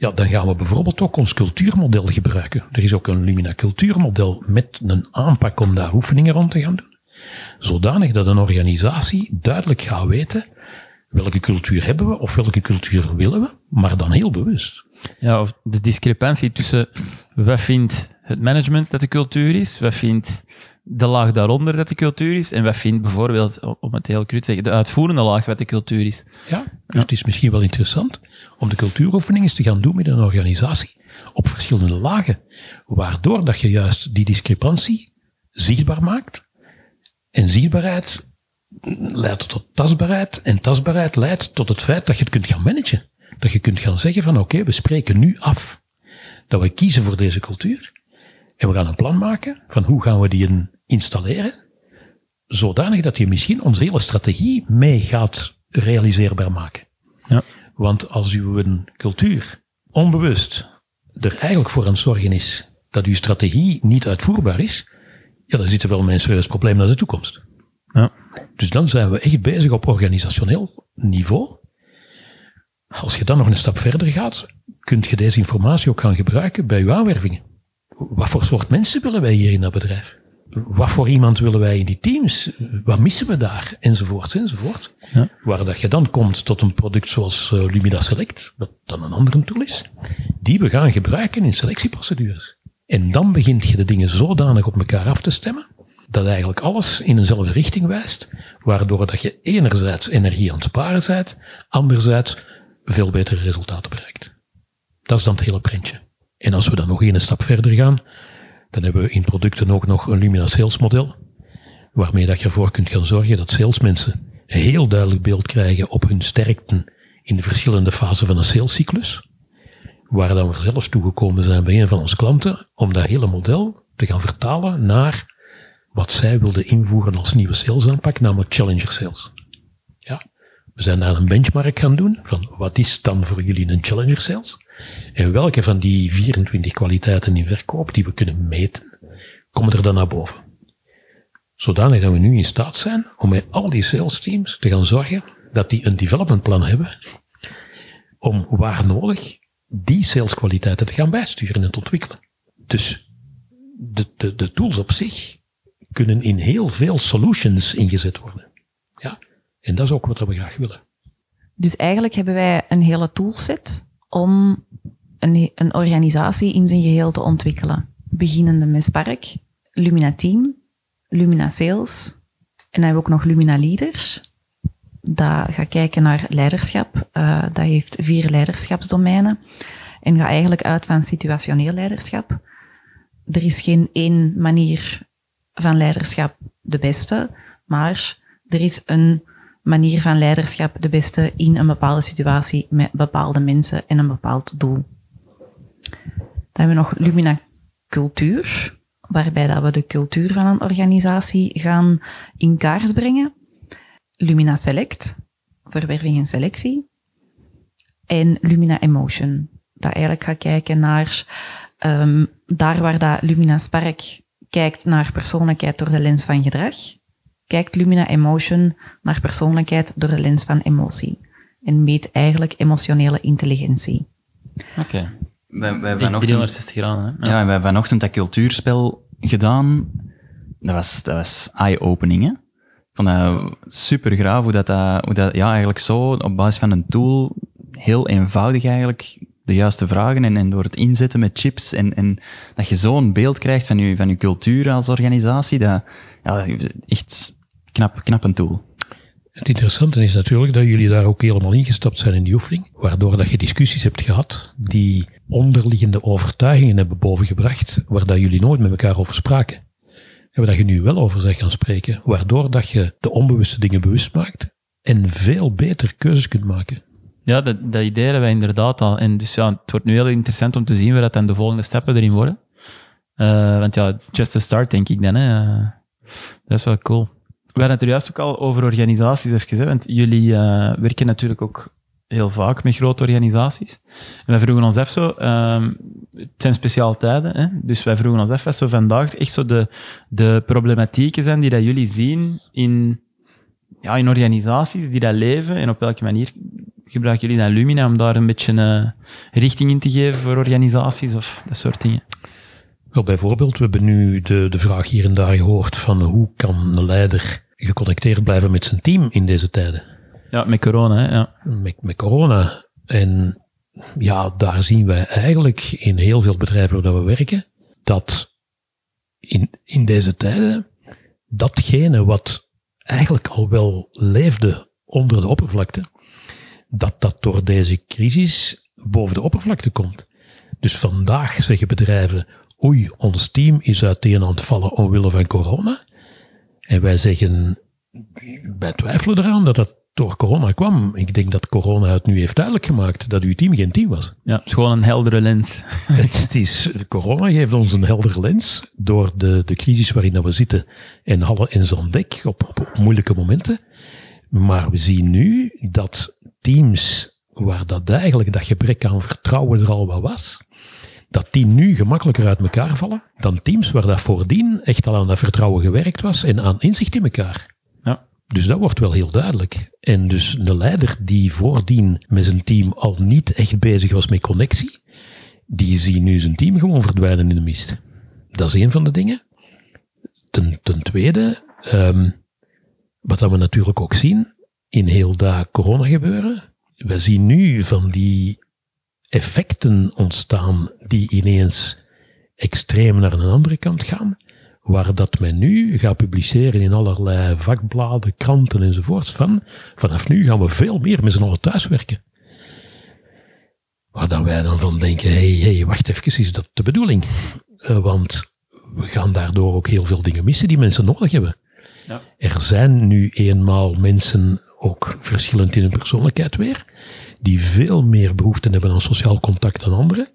ja, dan gaan we bijvoorbeeld ook ons cultuurmodel gebruiken. Er is ook een Lumina cultuurmodel met een aanpak om daar oefeningen rond te gaan doen. Zodanig dat een organisatie duidelijk gaat weten welke cultuur hebben we of welke cultuur willen we, maar dan heel bewust. Ja, of de discrepantie tussen wat vindt het management dat de cultuur is, wat vindt de laag daaronder dat de cultuur is, en wat vindt bijvoorbeeld, om het heel cru te zeggen, de uitvoerende laag wat de cultuur is. Ja, dus het is misschien wel interessant om de cultuuroefeningen eens te gaan doen met een organisatie op verschillende lagen, waardoor dat je juist die discrepantie zichtbaar maakt. En zichtbaarheid leidt tot tastbaarheid en tastbaarheid leidt tot het feit dat je het kunt gaan managen. Dat je kunt gaan zeggen van oké, we spreken nu af dat we kiezen voor deze cultuur. En we gaan een plan maken van hoe gaan we die in installeren, zodanig dat je misschien onze hele strategie mee gaat realiseerbaar maken. Ja. Want als uw cultuur onbewust er eigenlijk voor aan het zorgen is dat uw strategie niet uitvoerbaar is, ja, dan zitten we wel met een serieus probleem naar de toekomst. Ja. Dus dan zijn we echt bezig op organisationeel niveau. Als je dan nog een stap verder gaat, kunt je deze informatie ook gaan gebruiken bij uw aanwervingen. Wat voor soort mensen willen wij hier in dat bedrijf? Wat voor iemand willen wij in die teams? Wat missen we daar? Enzovoort, enzovoort. Ja. Waar dat je dan komt tot een product zoals eh, Lumida Select, dat dan een andere tool is, die we gaan gebruiken in selectieprocedures. En dan begint je de dingen zodanig op elkaar af te stemmen, dat eigenlijk alles in eenzelfde richting wijst, waardoor dat je enerzijds energie aan het sparen bent, anderzijds veel betere resultaten bereikt. Dat is dan het hele prentje. En als we dan nog één stap verder gaan, dan hebben we in producten ook nog een Lumina Sales model, waarmee dat je ervoor kunt gaan zorgen dat salesmensen een heel duidelijk beeld krijgen op hun sterkten in de verschillende fasen van een salescyclus, waar dan we zelfs toegekomen zijn bij een van onze klanten, om dat hele model te gaan vertalen naar wat zij wilden invoeren als nieuwe salesaanpak, namelijk Challenger Sales. Ja. We zijn daar een benchmark gaan doen van wat is dan voor jullie een Challenger Sales? En welke van die 24 kwaliteiten in verkoop die we kunnen meten, komen er dan naar boven? Zodanig dat we nu in staat zijn om met al die sales teams te gaan zorgen dat die een developmentplan hebben om waar nodig die saleskwaliteiten te gaan bijsturen en te ontwikkelen. Dus de, de, de tools op zich kunnen in heel veel solutions ingezet worden. En dat is ook wat we graag willen. Dus eigenlijk hebben wij een hele toolset om een, een organisatie in zijn geheel te ontwikkelen. Beginnende met Spark, Lumina Team, Lumina Sales en dan hebben we ook nog Lumina Leaders. Dat gaat kijken naar leiderschap. Uh, dat heeft vier leiderschapsdomeinen en gaat eigenlijk uit van situationeel leiderschap. Er is geen één manier van leiderschap de beste, maar er is een manier van leiderschap de beste in een bepaalde situatie met bepaalde mensen en een bepaald doel. Dan hebben we nog Lumina Cultuur, waarbij dat we de cultuur van een organisatie gaan in kaart brengen. Lumina Select, verwerving en selectie. En Lumina Emotion, dat eigenlijk gaat kijken naar um, daar waar dat Lumina Spark kijkt naar persoonlijkheid door de lens van gedrag, kijkt Lumina Emotion naar persoonlijkheid door de lens van emotie. En meet eigenlijk emotionele intelligentie. Oké. Okay. Wij, wij hebben 360 graden, hè? Ja, ja wij hebben vanochtend dat cultuurspel gedaan. Dat was, dat was eye-opening, hè? Ik vond dat super graaf hoe dat, hoe dat ja, eigenlijk zo op basis van een tool heel eenvoudig eigenlijk de juiste vragen en, en door het inzetten met chips en, en dat je zo'n beeld krijgt van je, van je cultuur als organisatie, dat, ja, echt knap, knap een tool. Het interessante is natuurlijk dat jullie daar ook helemaal ingestapt zijn in die oefening, waardoor dat je discussies hebt gehad die onderliggende overtuigingen hebben bovengebracht, waar dat jullie nooit met elkaar over spraken. En waar dat je nu wel over zegt gaan spreken, waardoor dat je de onbewuste dingen bewust maakt en veel beter keuzes kunt maken. Ja, dat, dat idee hebben wij inderdaad al. En dus ja, het wordt nu heel interessant om te zien waar dat dan de volgende stappen erin worden. Uh, want ja, it's just a start, denk ik dan. Hè. Uh, dat is wel cool. We hadden het er juist ook al over organisaties even gezegd, want jullie uh, werken natuurlijk ook heel vaak met grote organisaties. En wij vroegen ons even zo, um, het zijn speciaaliteiten, hè? dus wij vroegen ons even zo vandaag echt zo de, de problematieken zijn die dat jullie zien in, ja, in organisaties die dat leven en op welke manier gebruiken jullie dan Lumina om daar een beetje uh, richting in te geven voor organisaties of dat soort dingen? Wel, bijvoorbeeld, we hebben nu de, de vraag hier en daar gehoord van hoe kan een leider geconnecteerd blijven met zijn team in deze tijden? Ja, met corona, hè? Ja. Met, met corona. En ja, daar zien wij eigenlijk in heel veel bedrijven waar we werken, dat in, in deze tijden datgene wat eigenlijk al wel leefde onder de oppervlakte, dat dat door deze crisis boven de oppervlakte komt. Dus vandaag zeggen bedrijven, oei, ons team is uiteen aan het vallen omwille van corona. En wij zeggen, wij twijfelen eraan dat dat door corona kwam. Ik denk dat corona het nu heeft duidelijk gemaakt dat uw team geen team was. Ja, het is gewoon een heldere lens. het is, corona geeft ons een heldere lens door de, de crisis waarin we zitten en alle in zo'n dek op, op moeilijke momenten. Maar we zien nu dat teams waar dat eigenlijk dat gebrek aan vertrouwen er al wat was, dat die nu gemakkelijker uit elkaar vallen dan teams waar dat voordien echt al aan dat vertrouwen gewerkt was en aan inzicht in elkaar. Ja. Dus dat wordt wel heel duidelijk. En dus een leider die voordien met zijn team al niet echt bezig was met connectie, die ziet nu zijn team gewoon verdwijnen in de mist. Dat is een van de dingen. Ten, ten tweede, um, wat dat we natuurlijk ook zien in heel dat corona gebeuren, we zien nu van die effecten ontstaan die ineens extreem naar een andere kant gaan, waar dat men nu gaat publiceren in allerlei vakbladen, kranten enzovoorts van, vanaf nu gaan we veel meer met z'n allen thuiswerken. Waar dan wij dan van denken, hé, hey, hey, wacht even, is dat de bedoeling? Uh, want we gaan daardoor ook heel veel dingen missen die mensen nodig hebben. Ja. Er zijn nu eenmaal mensen ook verschillend in hun persoonlijkheid weer, die veel meer behoefte hebben aan sociaal contact dan anderen.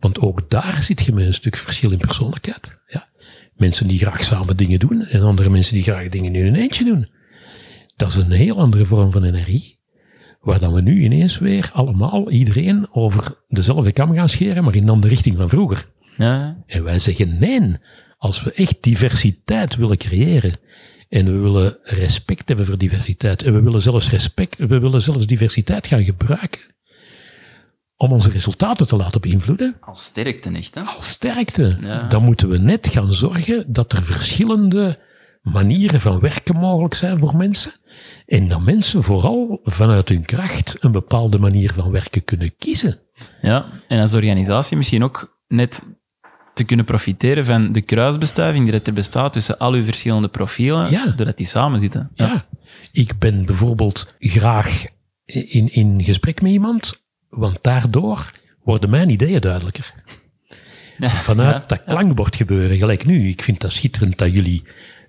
Want ook daar zit je met een stuk verschil in persoonlijkheid. Ja. Mensen die graag samen dingen doen en andere mensen die graag dingen in hun eentje doen. Dat is een heel andere vorm van energie. Waar dan we nu ineens weer allemaal, iedereen, over dezelfde kam gaan scheren, maar in een andere richting dan vroeger. Ja. En wij zeggen nee, als we echt diversiteit willen creëren, en we willen respect hebben voor diversiteit. En we willen zelfs respect, we willen zelfs diversiteit gaan gebruiken om onze resultaten te laten beïnvloeden. Als sterkte echt, hè? Als sterkte. Dan moeten we net gaan zorgen dat er verschillende manieren van werken mogelijk zijn voor mensen. En dat mensen vooral vanuit hun kracht een bepaalde manier van werken kunnen kiezen. Ja, en als organisatie misschien ook net te kunnen profiteren van de kruisbestuiving die er bestaat tussen al uw verschillende profielen, ja. doordat die samen zitten. Ja. ja. Ik ben bijvoorbeeld graag in, in gesprek met iemand, want daardoor worden mijn ideeën duidelijker. Vanuit dat klankbord gebeuren, gelijk nu. Ik vind dat schitterend dat jullie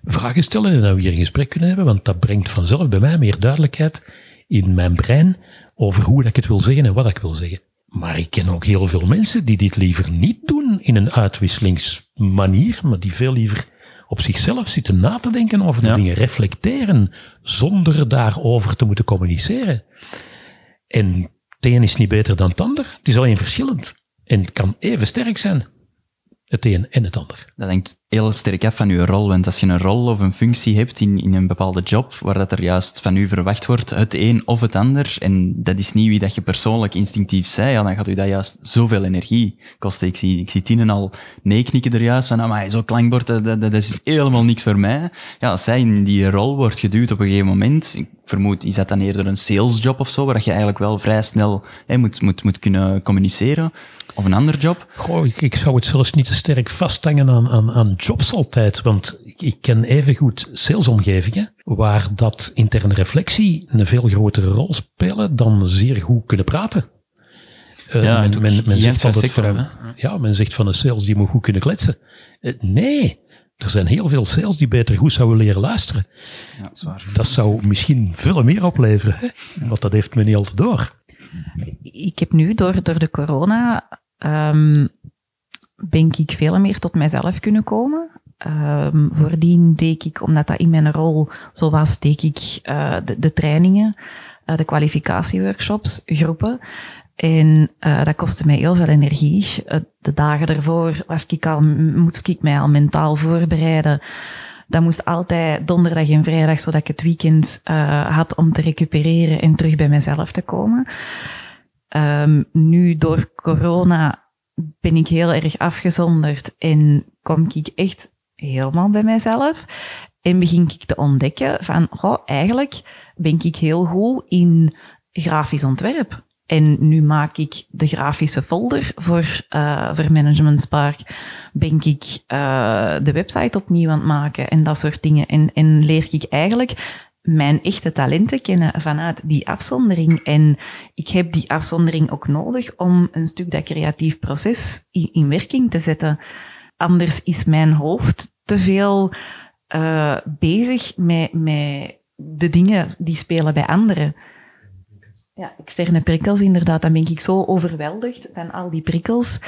vragen stellen en dat we hier een gesprek kunnen hebben, want dat brengt vanzelf bij mij meer duidelijkheid in mijn brein over hoe ik het wil zeggen en wat ik wil zeggen. Maar ik ken ook heel veel mensen die dit liever niet doen in een uitwisselingsmanier, maar die veel liever op zichzelf zitten na te denken over de dingen, reflecteren, zonder daarover te moeten communiceren. En het een is niet beter dan het ander, het is alleen verschillend. En het kan even sterk zijn het een en het ander. Dat hangt heel sterk af van je rol. Want als je een rol of een functie hebt in, in een bepaalde job, waar dat er juist van u verwacht wordt, het een of het ander, en dat is niet wie dat je persoonlijk instinctief zei, dan gaat u dat juist zoveel energie kosten. Ik zie, ik zie Tinen al nee knikken er juist van, ah, maar zo klankbord, dat, dat, dat is helemaal niks voor mij. Ja, als zij in die rol wordt geduwd op een gegeven moment, ik vermoed, is dat dan eerder een salesjob of zo, waar je eigenlijk wel vrij snel hè, moet, moet, moet kunnen communiceren. Of een ander job? Goh, ik, ik, zou het zelfs niet te sterk vasthangen aan, aan, aan jobs altijd. Want ik, ik ken evengoed salesomgevingen waar dat interne reflectie een veel grotere rol spelen dan zeer goed kunnen praten. Uh, ja, men, men, men zegt van, van ja, men zegt van een sales die moet goed kunnen kletsen. Uh, nee, er zijn heel veel sales die beter goed zouden leren luisteren. Ja, dat, is waar. dat zou misschien veel meer opleveren, hè? want dat heeft men niet altijd door. Ik heb nu door, door de corona ben ik veel meer tot mijzelf kunnen komen. Um, voordien deed ik, omdat dat in mijn rol zo was, deed ik uh, de, de, trainingen, uh, de kwalificatieworkshops, groepen. En uh, dat kostte mij heel veel energie. de dagen ervoor was ik al, moest ik mij al mentaal voorbereiden. Dat moest altijd donderdag en vrijdag, zodat ik het weekend had om te recupereren en terug bij mezelf te komen. Um, nu door corona ben ik heel erg afgezonderd en kom ik echt helemaal bij mezelf. En begin ik te ontdekken van, goh, eigenlijk ben ik heel goed in grafisch ontwerp. En nu maak ik de grafische folder voor, uh, voor Management Spark. Ben ik uh, de website opnieuw aan het maken en dat soort dingen. En, en leer ik eigenlijk mijn echte talenten kennen vanuit die afzondering. En ik heb die afzondering ook nodig om een stuk dat creatief proces in, in werking te zetten. Anders is mijn hoofd te veel uh, bezig met, met de dingen die spelen bij anderen. Ja, externe prikkels, inderdaad. Dan ben ik zo overweldigd van al die prikkels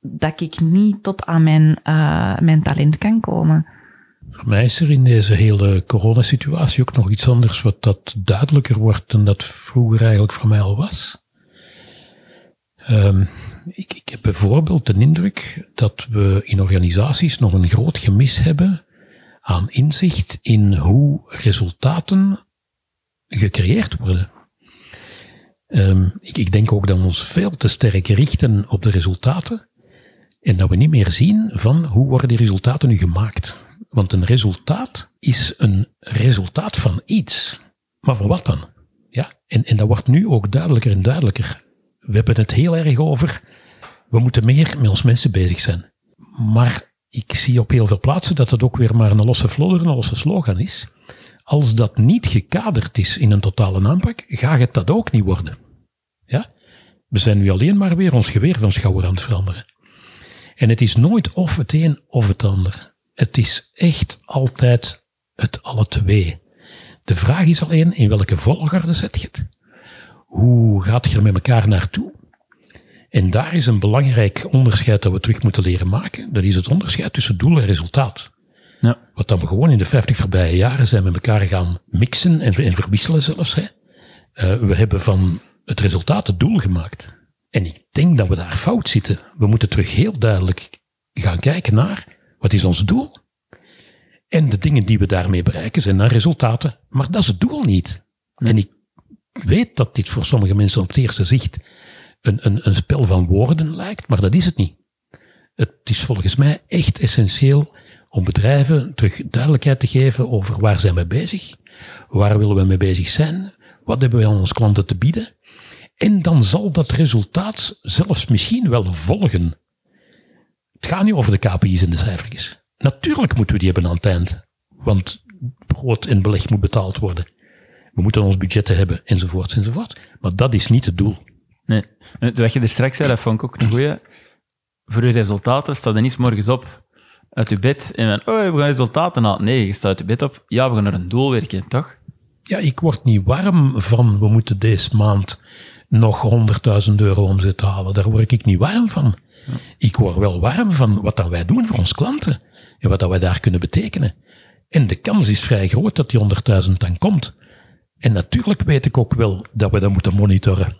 dat ik niet tot aan mijn, uh, mijn talent kan komen. Mij is er in deze hele coronasituatie ook nog iets anders wat dat duidelijker wordt dan dat vroeger eigenlijk voor mij al was. Um, ik, ik heb bijvoorbeeld de indruk dat we in organisaties nog een groot gemis hebben aan inzicht in hoe resultaten gecreëerd worden. Um, ik, ik, denk ook dat we ons veel te sterk richten op de resultaten en dat we niet meer zien van hoe worden die resultaten nu gemaakt. Want een resultaat is een resultaat van iets. Maar van wat dan? Ja, en, en dat wordt nu ook duidelijker en duidelijker. We hebben het heel erg over, we moeten meer met ons mensen bezig zijn. Maar ik zie op heel veel plaatsen dat het ook weer maar een losse vlodder, een losse slogan is. Als dat niet gekaderd is in een totale aanpak, gaat het dat ook niet worden. Ja? We zijn nu alleen maar weer ons geweer van schouder aan het veranderen. En het is nooit of het een of het ander. Het is echt altijd het alle twee. De vraag is alleen in welke volgorde zet je het? Hoe gaat je er met elkaar naartoe? En daar is een belangrijk onderscheid dat we terug moeten leren maken. Dat is het onderscheid tussen doel en resultaat. Ja. Wat dan we gewoon in de 50 voorbije jaren zijn met elkaar gaan mixen en, en verwisselen zelfs. Hè. Uh, we hebben van het resultaat het doel gemaakt. En ik denk dat we daar fout zitten. We moeten terug heel duidelijk gaan kijken naar wat is ons doel. En de dingen die we daarmee bereiken zijn dan resultaten. Maar dat is het doel niet. En ik weet dat dit voor sommige mensen op het eerste zicht een, een, een spel van woorden lijkt, maar dat is het niet. Het is volgens mij echt essentieel om bedrijven terug duidelijkheid te geven over waar zijn we bezig, waar willen we mee bezig zijn, wat hebben we aan onze klanten te bieden. En dan zal dat resultaat zelfs misschien wel volgen. Het gaat niet over de KPI's en de cijfertjes. Natuurlijk moeten we die hebben aan het eind. Want brood en beleg moet betaald worden. We moeten ons budgetten hebben, enzovoort, enzovoort. Maar dat is niet het doel. Nee. Wat je er straks zei, dat vond ik ook een goeie. Voor je resultaten staat er niet morgens op uit je bed en dan, oh, we gaan resultaten halen. Nee, je staat uit je bed op. Ja, we gaan naar een doel werken, toch? Ja, ik word niet warm van, we moeten deze maand nog 100.000 euro omzet halen. Daar word ik niet warm van. Ik word wel warm van wat dat wij doen voor onze klanten en wat dat wij daar kunnen betekenen. En de kans is vrij groot dat die 100.000 dan komt. En natuurlijk weet ik ook wel dat we dat moeten monitoren.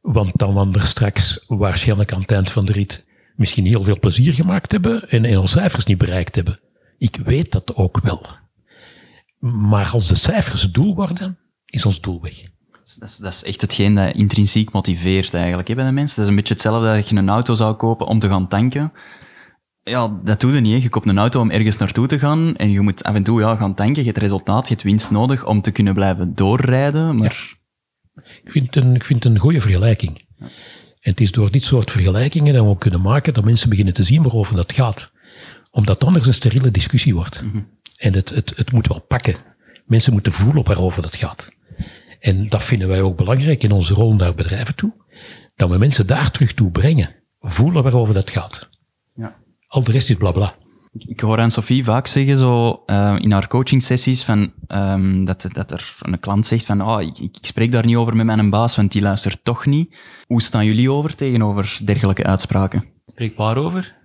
Want dan er straks waarschijnlijk aan het eind van de rit misschien heel veel plezier gemaakt hebben en, en onze cijfers niet bereikt hebben. Ik weet dat ook wel. Maar als de cijfers het doel worden, is ons doel weg. Dat is, dat is echt hetgeen dat intrinsiek motiveert eigenlijk hè, bij de mensen. Dat is een beetje hetzelfde dat je een auto zou kopen om te gaan tanken. Ja, dat doe je niet. Hè. Je koopt een auto om ergens naartoe te gaan en je moet af en toe ja, gaan tanken. Je hebt resultaat, je hebt winst nodig om te kunnen blijven doorrijden. Maar... Ik, vind het een, ik vind het een goede vergelijking. En het is door dit soort vergelijkingen dat we ook kunnen maken dat mensen beginnen te zien waarover dat gaat. Omdat het anders een steriele discussie wordt. Mhm. En het, het, het moet wel pakken. Mensen moeten voelen waarover dat gaat. En dat vinden wij ook belangrijk in onze rol naar bedrijven toe. Dat we mensen daar terug toe brengen. Voelen waarover dat gaat. Ja. Al de rest is blabla. Ik hoor aan Sophie vaak zeggen, zo, uh, in haar coaching sessies, van, um, dat, dat er een klant zegt van, oh, ik, ik, spreek daar niet over met mijn baas, want die luistert toch niet. Hoe staan jullie over tegenover dergelijke uitspraken? Spreek waarover? Over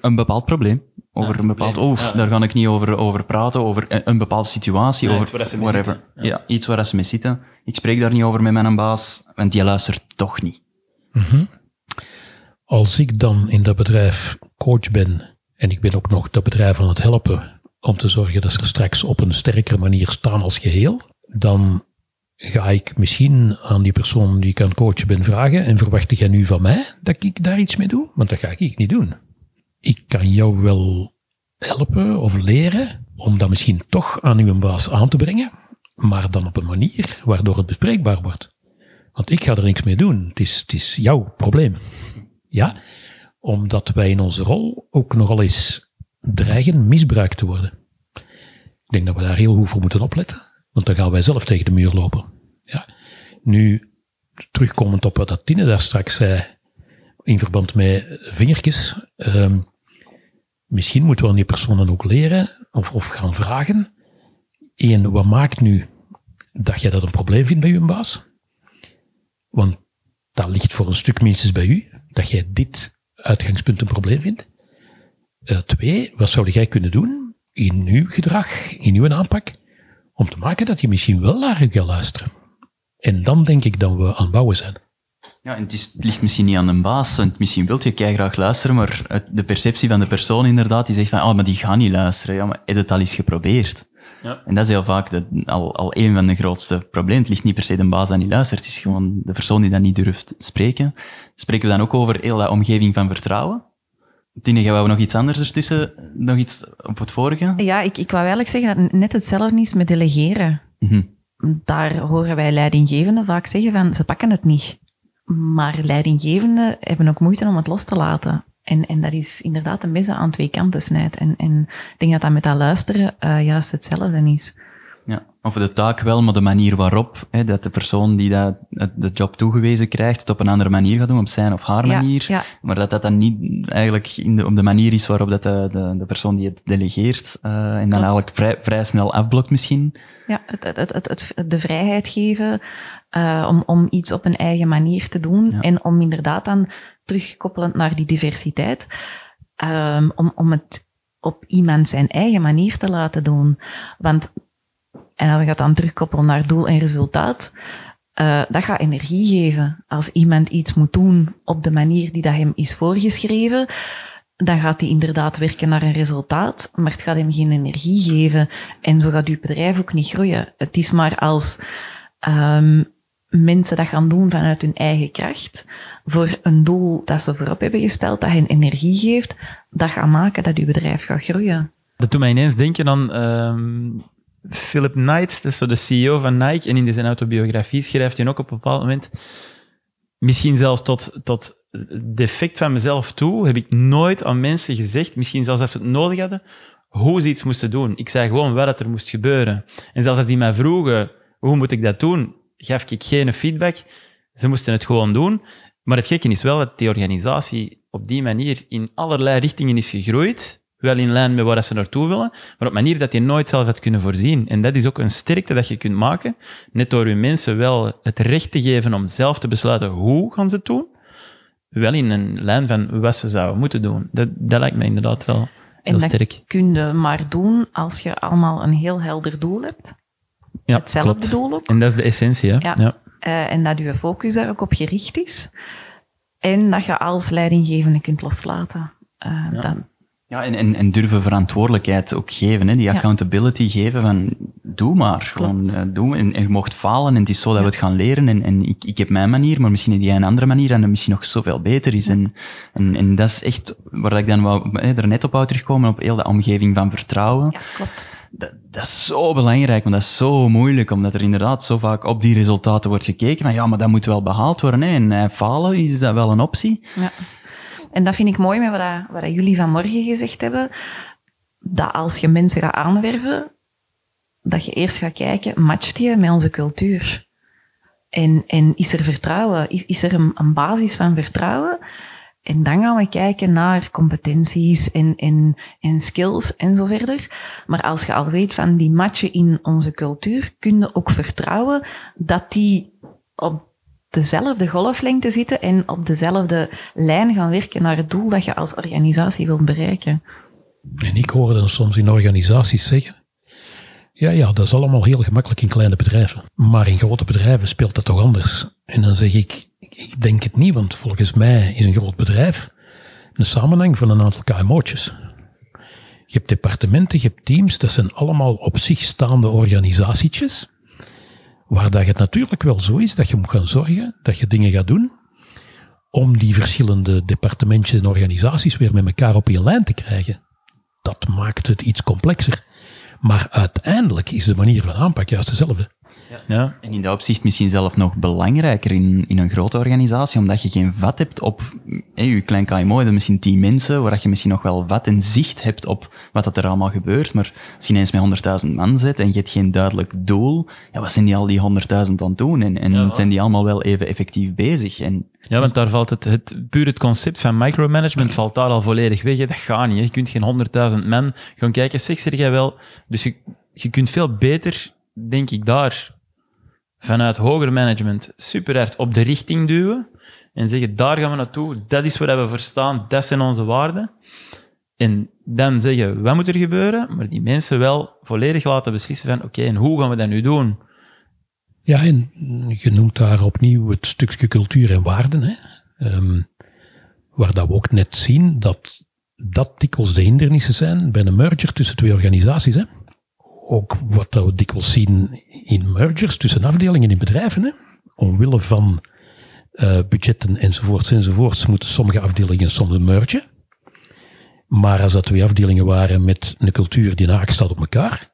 een bepaald probleem. Over een bepaald, oh, daar ga ik niet over, over praten, over een, bepaalde situatie, over iets waar whatever. Ja. iets waar ze mee zitten. Ik spreek daar niet over met mijn baas, want die luistert toch niet. Mm Als ik dan in dat bedrijf coach ben, en ik ben ook nog dat bedrijf aan het helpen om te zorgen dat ze straks op een sterkere manier staan als geheel, dan ga ik misschien aan die persoon die ik aan het coachen ben vragen, en verwacht jij nu van mij dat ik daar iets mee doe? Want dat ga ik niet doen ik kan jou wel helpen of leren om dat misschien toch aan uw baas aan te brengen, maar dan op een manier waardoor het bespreekbaar wordt. Want ik ga er niks mee doen. Het is, het is jouw probleem. Ja? Omdat wij in onze rol ook nogal eens dreigen misbruikt te worden. Ik denk dat we daar heel goed voor moeten opletten, want dan gaan wij zelf tegen de muur lopen. Ja? Nu, terugkomend op wat Tine daar straks zei, in verband met vingertjes. Um, misschien moeten we aan die personen ook leren of, gaan vragen. Eén, wat maakt nu dat jij dat een probleem vindt bij je baas. Want dat ligt voor een stuk minstens bij u, dat jij dit uitgangspunt een probleem vindt. Uh, twee, wat zou jij kunnen doen in uw gedrag, in uw aanpak, om te maken dat je misschien wel naar u gaat luisteren. En dan denk ik dat we aan het bouwen zijn. Ja, en het, is, het ligt misschien niet aan de baas. Want misschien wilt je graag luisteren, maar het- de perceptie van de persoon inderdaad, die zegt van, oh, maar die gaan niet luisteren. Ja, maar heb je het al eens geprobeerd? Ja. En dat is heel vaak de, al, al een van de grootste problemen. Het ligt niet per se de baas die niet luistert, het is gewoon de persoon die dat niet durft spreken. Spreken we dan ook over heel dat omgeving van vertrouwen? Tine, jij wou nog iets anders ertussen, nog iets op het vorige? Ja, ik, ik wou eigenlijk zeggen dat net hetzelfde is met delegeren. Mhm. Daar horen wij leidinggevenden vaak zeggen van, ze pakken het niet. Maar leidinggevenden hebben ook moeite om het los te laten. En, en dat is inderdaad een mes aan twee kanten snijdt. En, en ik denk dat dat met dat luisteren eh, juist hetzelfde is. Ja, of de taak wel, maar de manier waarop, hè, dat de persoon die dat, de job toegewezen krijgt, het op een andere manier gaat doen, op zijn of haar manier. ja. Maar dat dat dan niet eigenlijk in de, op de manier is waarop dat de, de, de persoon die het delegeert, eh, en dan Klopt. eigenlijk vrij, vrij snel afblokt misschien. Ja, het, het, het- de vrijheid geven eh, om, om iets op een eigen manier te doen. Ja. En om inderdaad dan terugkoppelend naar die diversiteit, ehm, om, om het op iemand zijn eigen manier te laten doen. Want, en als ik dat dan terugkoppel naar doel en resultaat, eh, dat gaat energie geven. Als iemand iets moet doen op de manier die dat hem is voorgeschreven, dan gaat hij inderdaad werken naar een resultaat, maar het gaat hem geen energie geven. En zo gaat uw bedrijf ook niet groeien. Het is maar als ehm, mensen dat gaan doen vanuit hun eigen kracht, voor een doel dat ze voorop hebben gesteld, dat hen energie geeft, dat gaat maken dat uw bedrijf gaat groeien. Dat doet mij ineens denken aan ehm, Philip Knight, dat is zo de CEO van Nike. En in zijn autobiografie schrijft hij ook op een bepaald moment, misschien zelfs tot, tot defect van mezelf toe, heb ik nooit aan mensen gezegd, misschien zelfs als ze het nodig hadden, hoe ze iets moesten doen. Ik zei gewoon wat dat er moest gebeuren. En zelfs als die mij vroegen, hoe moet ik dat doen, gaf ik geen feedback. Ze moesten het gewoon doen. Maar het gekke is wel dat die organisatie op die manier in allerlei richtingen is gegroeid. Wel in lijn met waar ze naartoe willen, maar op manier dat je nooit zelf had kunnen voorzien. En dat is ook een sterkte dat je kunt maken, net door je mensen wel het recht te geven om zelf te besluiten hoe gaan ze het doen, wel in een lijn van wat ze zouden moeten doen. Dat, dat lijkt me inderdaad wel heel En dat sterk. kun je maar doen als je allemaal een heel helder doel hebt. Ja, hetzelfde klopt. doel ook. En dat is de essentie, hè? Ja. ja. Eh, en dat je focus daar ook op gericht is. En dat je als leidinggevende kunt loslaten. Eh, dan, Ja, en, en, en durven verantwoordelijkheid ook geven, hè? die Ja. accountability geven van, doe maar, gewoon, Klopt. eh, doe. En, en je mocht falen en het is zo dat we het gaan leren en, en ik, ik heb mijn manier, maar misschien heb jij een andere manier en dat misschien nog zoveel beter is. En, en, en dat is echt waar ik dan wou, hè, er net op wou terugkomen, op heel de omgeving van vertrouwen. ja, klopt. Dat, dat is zo belangrijk, want dat is zo moeilijk, omdat er inderdaad zo vaak op die resultaten wordt gekeken van ja, maar dat moet wel behaald worden. Hè? En eh, falen, is dat wel een optie? Ja. En dat vind ik mooi met wat, wat jullie vanmorgen gezegd hebben. Dat als je mensen gaat aanwerven, dat je eerst gaat kijken, matcht je met onze cultuur? En, en is er vertrouwen? Is, is er een, een basis van vertrouwen? En dan gaan we kijken naar competenties en, en, en skills en zo verder. Maar als je al weet van die matchen in onze cultuur, kun je ook vertrouwen dat die op dezelfde golflengte zitten en op dezelfde lijn gaan werken naar het doel dat je als organisatie wilt bereiken. En ik hoor dan soms in organisaties zeggen, ja, ja, dat is allemaal heel gemakkelijk in kleine bedrijven. Maar in grote bedrijven speelt dat toch anders. En dan zeg ik, ik- denk het niet, want volgens mij is een groot bedrijf een samenhang van een aantal KMO'tjes. Je hebt departementen, je hebt teams, dat zijn allemaal op zich staande organisatietjes, waar dat het natuurlijk wel zo is dat je moet gaan zorgen dat je dingen gaat doen om die verschillende departementjes en organisaties weer met elkaar op één lijn te krijgen. Dat maakt het iets complexer. Maar uiteindelijk is de manier van aanpak juist dezelfde. Ja. En in dat opzicht misschien zelf nog belangrijker in, in een grote organisatie, omdat je geen vat hebt op hey, je klein KMO, je misschien tien mensen, waar je misschien nog wel vat en zicht hebt op wat dat er allemaal gebeurt. Maar als je ineens met 100.000 man zit en je hebt geen duidelijk doel, ja, wat zijn die al die 100.000 aan het doen? En, en Ja, zijn die allemaal wel even effectief bezig? En Ja, want daar valt het, het, puur het concept van micromanagement valt daar al volledig weg. hè. Dat gaat niet. hè. Je kunt geen 100.000 man gaan kijken, zeg, zeg jij wel. Dus je, je kunt veel beter, denk ik, daar vanuit hoger management super hard op de richting duwen en zeggen, daar gaan we naartoe, dat is waar we voor staan, dat zijn onze waarden. En dan zeggen, wat moet er gebeuren? Maar die mensen wel volledig laten beslissen van, oké, en hoe gaan we dat nu doen? Ja, en je noemt daar opnieuw het stukje cultuur en waarden. Hè? Ehm, waar dat we ook net zien dat dat dikwijls de hindernissen zijn bij een merger tussen twee organisaties. Hè? Ook wat we dikwijls zien in mergers tussen afdelingen in bedrijven. Hè? Omwille van uh, budgetten enzovoorts enzovoorts moeten sommige afdelingen soms mergen. Maar als dat twee afdelingen waren met een cultuur die naak staat op elkaar,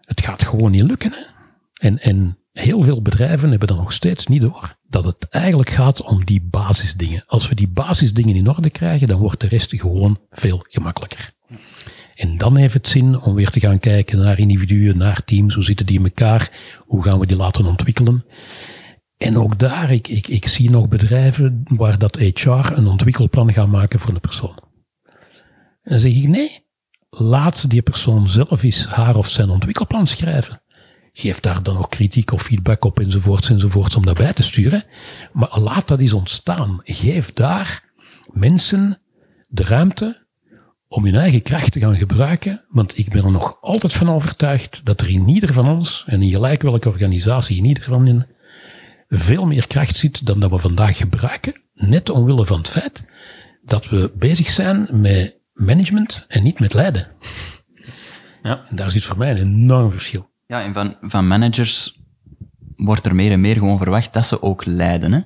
het gaat gewoon niet lukken. Hè? En, en heel veel bedrijven hebben dan nog steeds niet door dat het eigenlijk gaat om die basisdingen. Als we die basisdingen in orde krijgen, dan wordt de rest gewoon veel gemakkelijker. En dan heeft het zin om weer te gaan kijken naar individuen, naar teams, hoe zitten die in elkaar, hoe gaan we die laten ontwikkelen. En ook daar, ik, ik, ik zie nog bedrijven waar dat HR een ontwikkelplan gaat maken voor een persoon. En dan zeg ik nee, laat die persoon zelf eens haar of zijn ontwikkelplan schrijven. Geef daar dan ook kritiek of feedback op enzovoorts enzovoorts om daarbij te sturen. Maar laat dat eens ontstaan. Geef daar mensen de ruimte om hun eigen kracht te gaan gebruiken. Want ik ben er nog altijd van overtuigd dat er in ieder van ons, en in gelijk welke organisatie, in ieder van hen, veel meer kracht zit dan dat we vandaag gebruiken. Net omwille van het feit dat we bezig zijn met management en niet met leiden. Ja. En daar zit voor mij een enorm verschil. Ja, en van, van managers wordt er meer en meer gewoon verwacht dat ze ook leiden. Hè?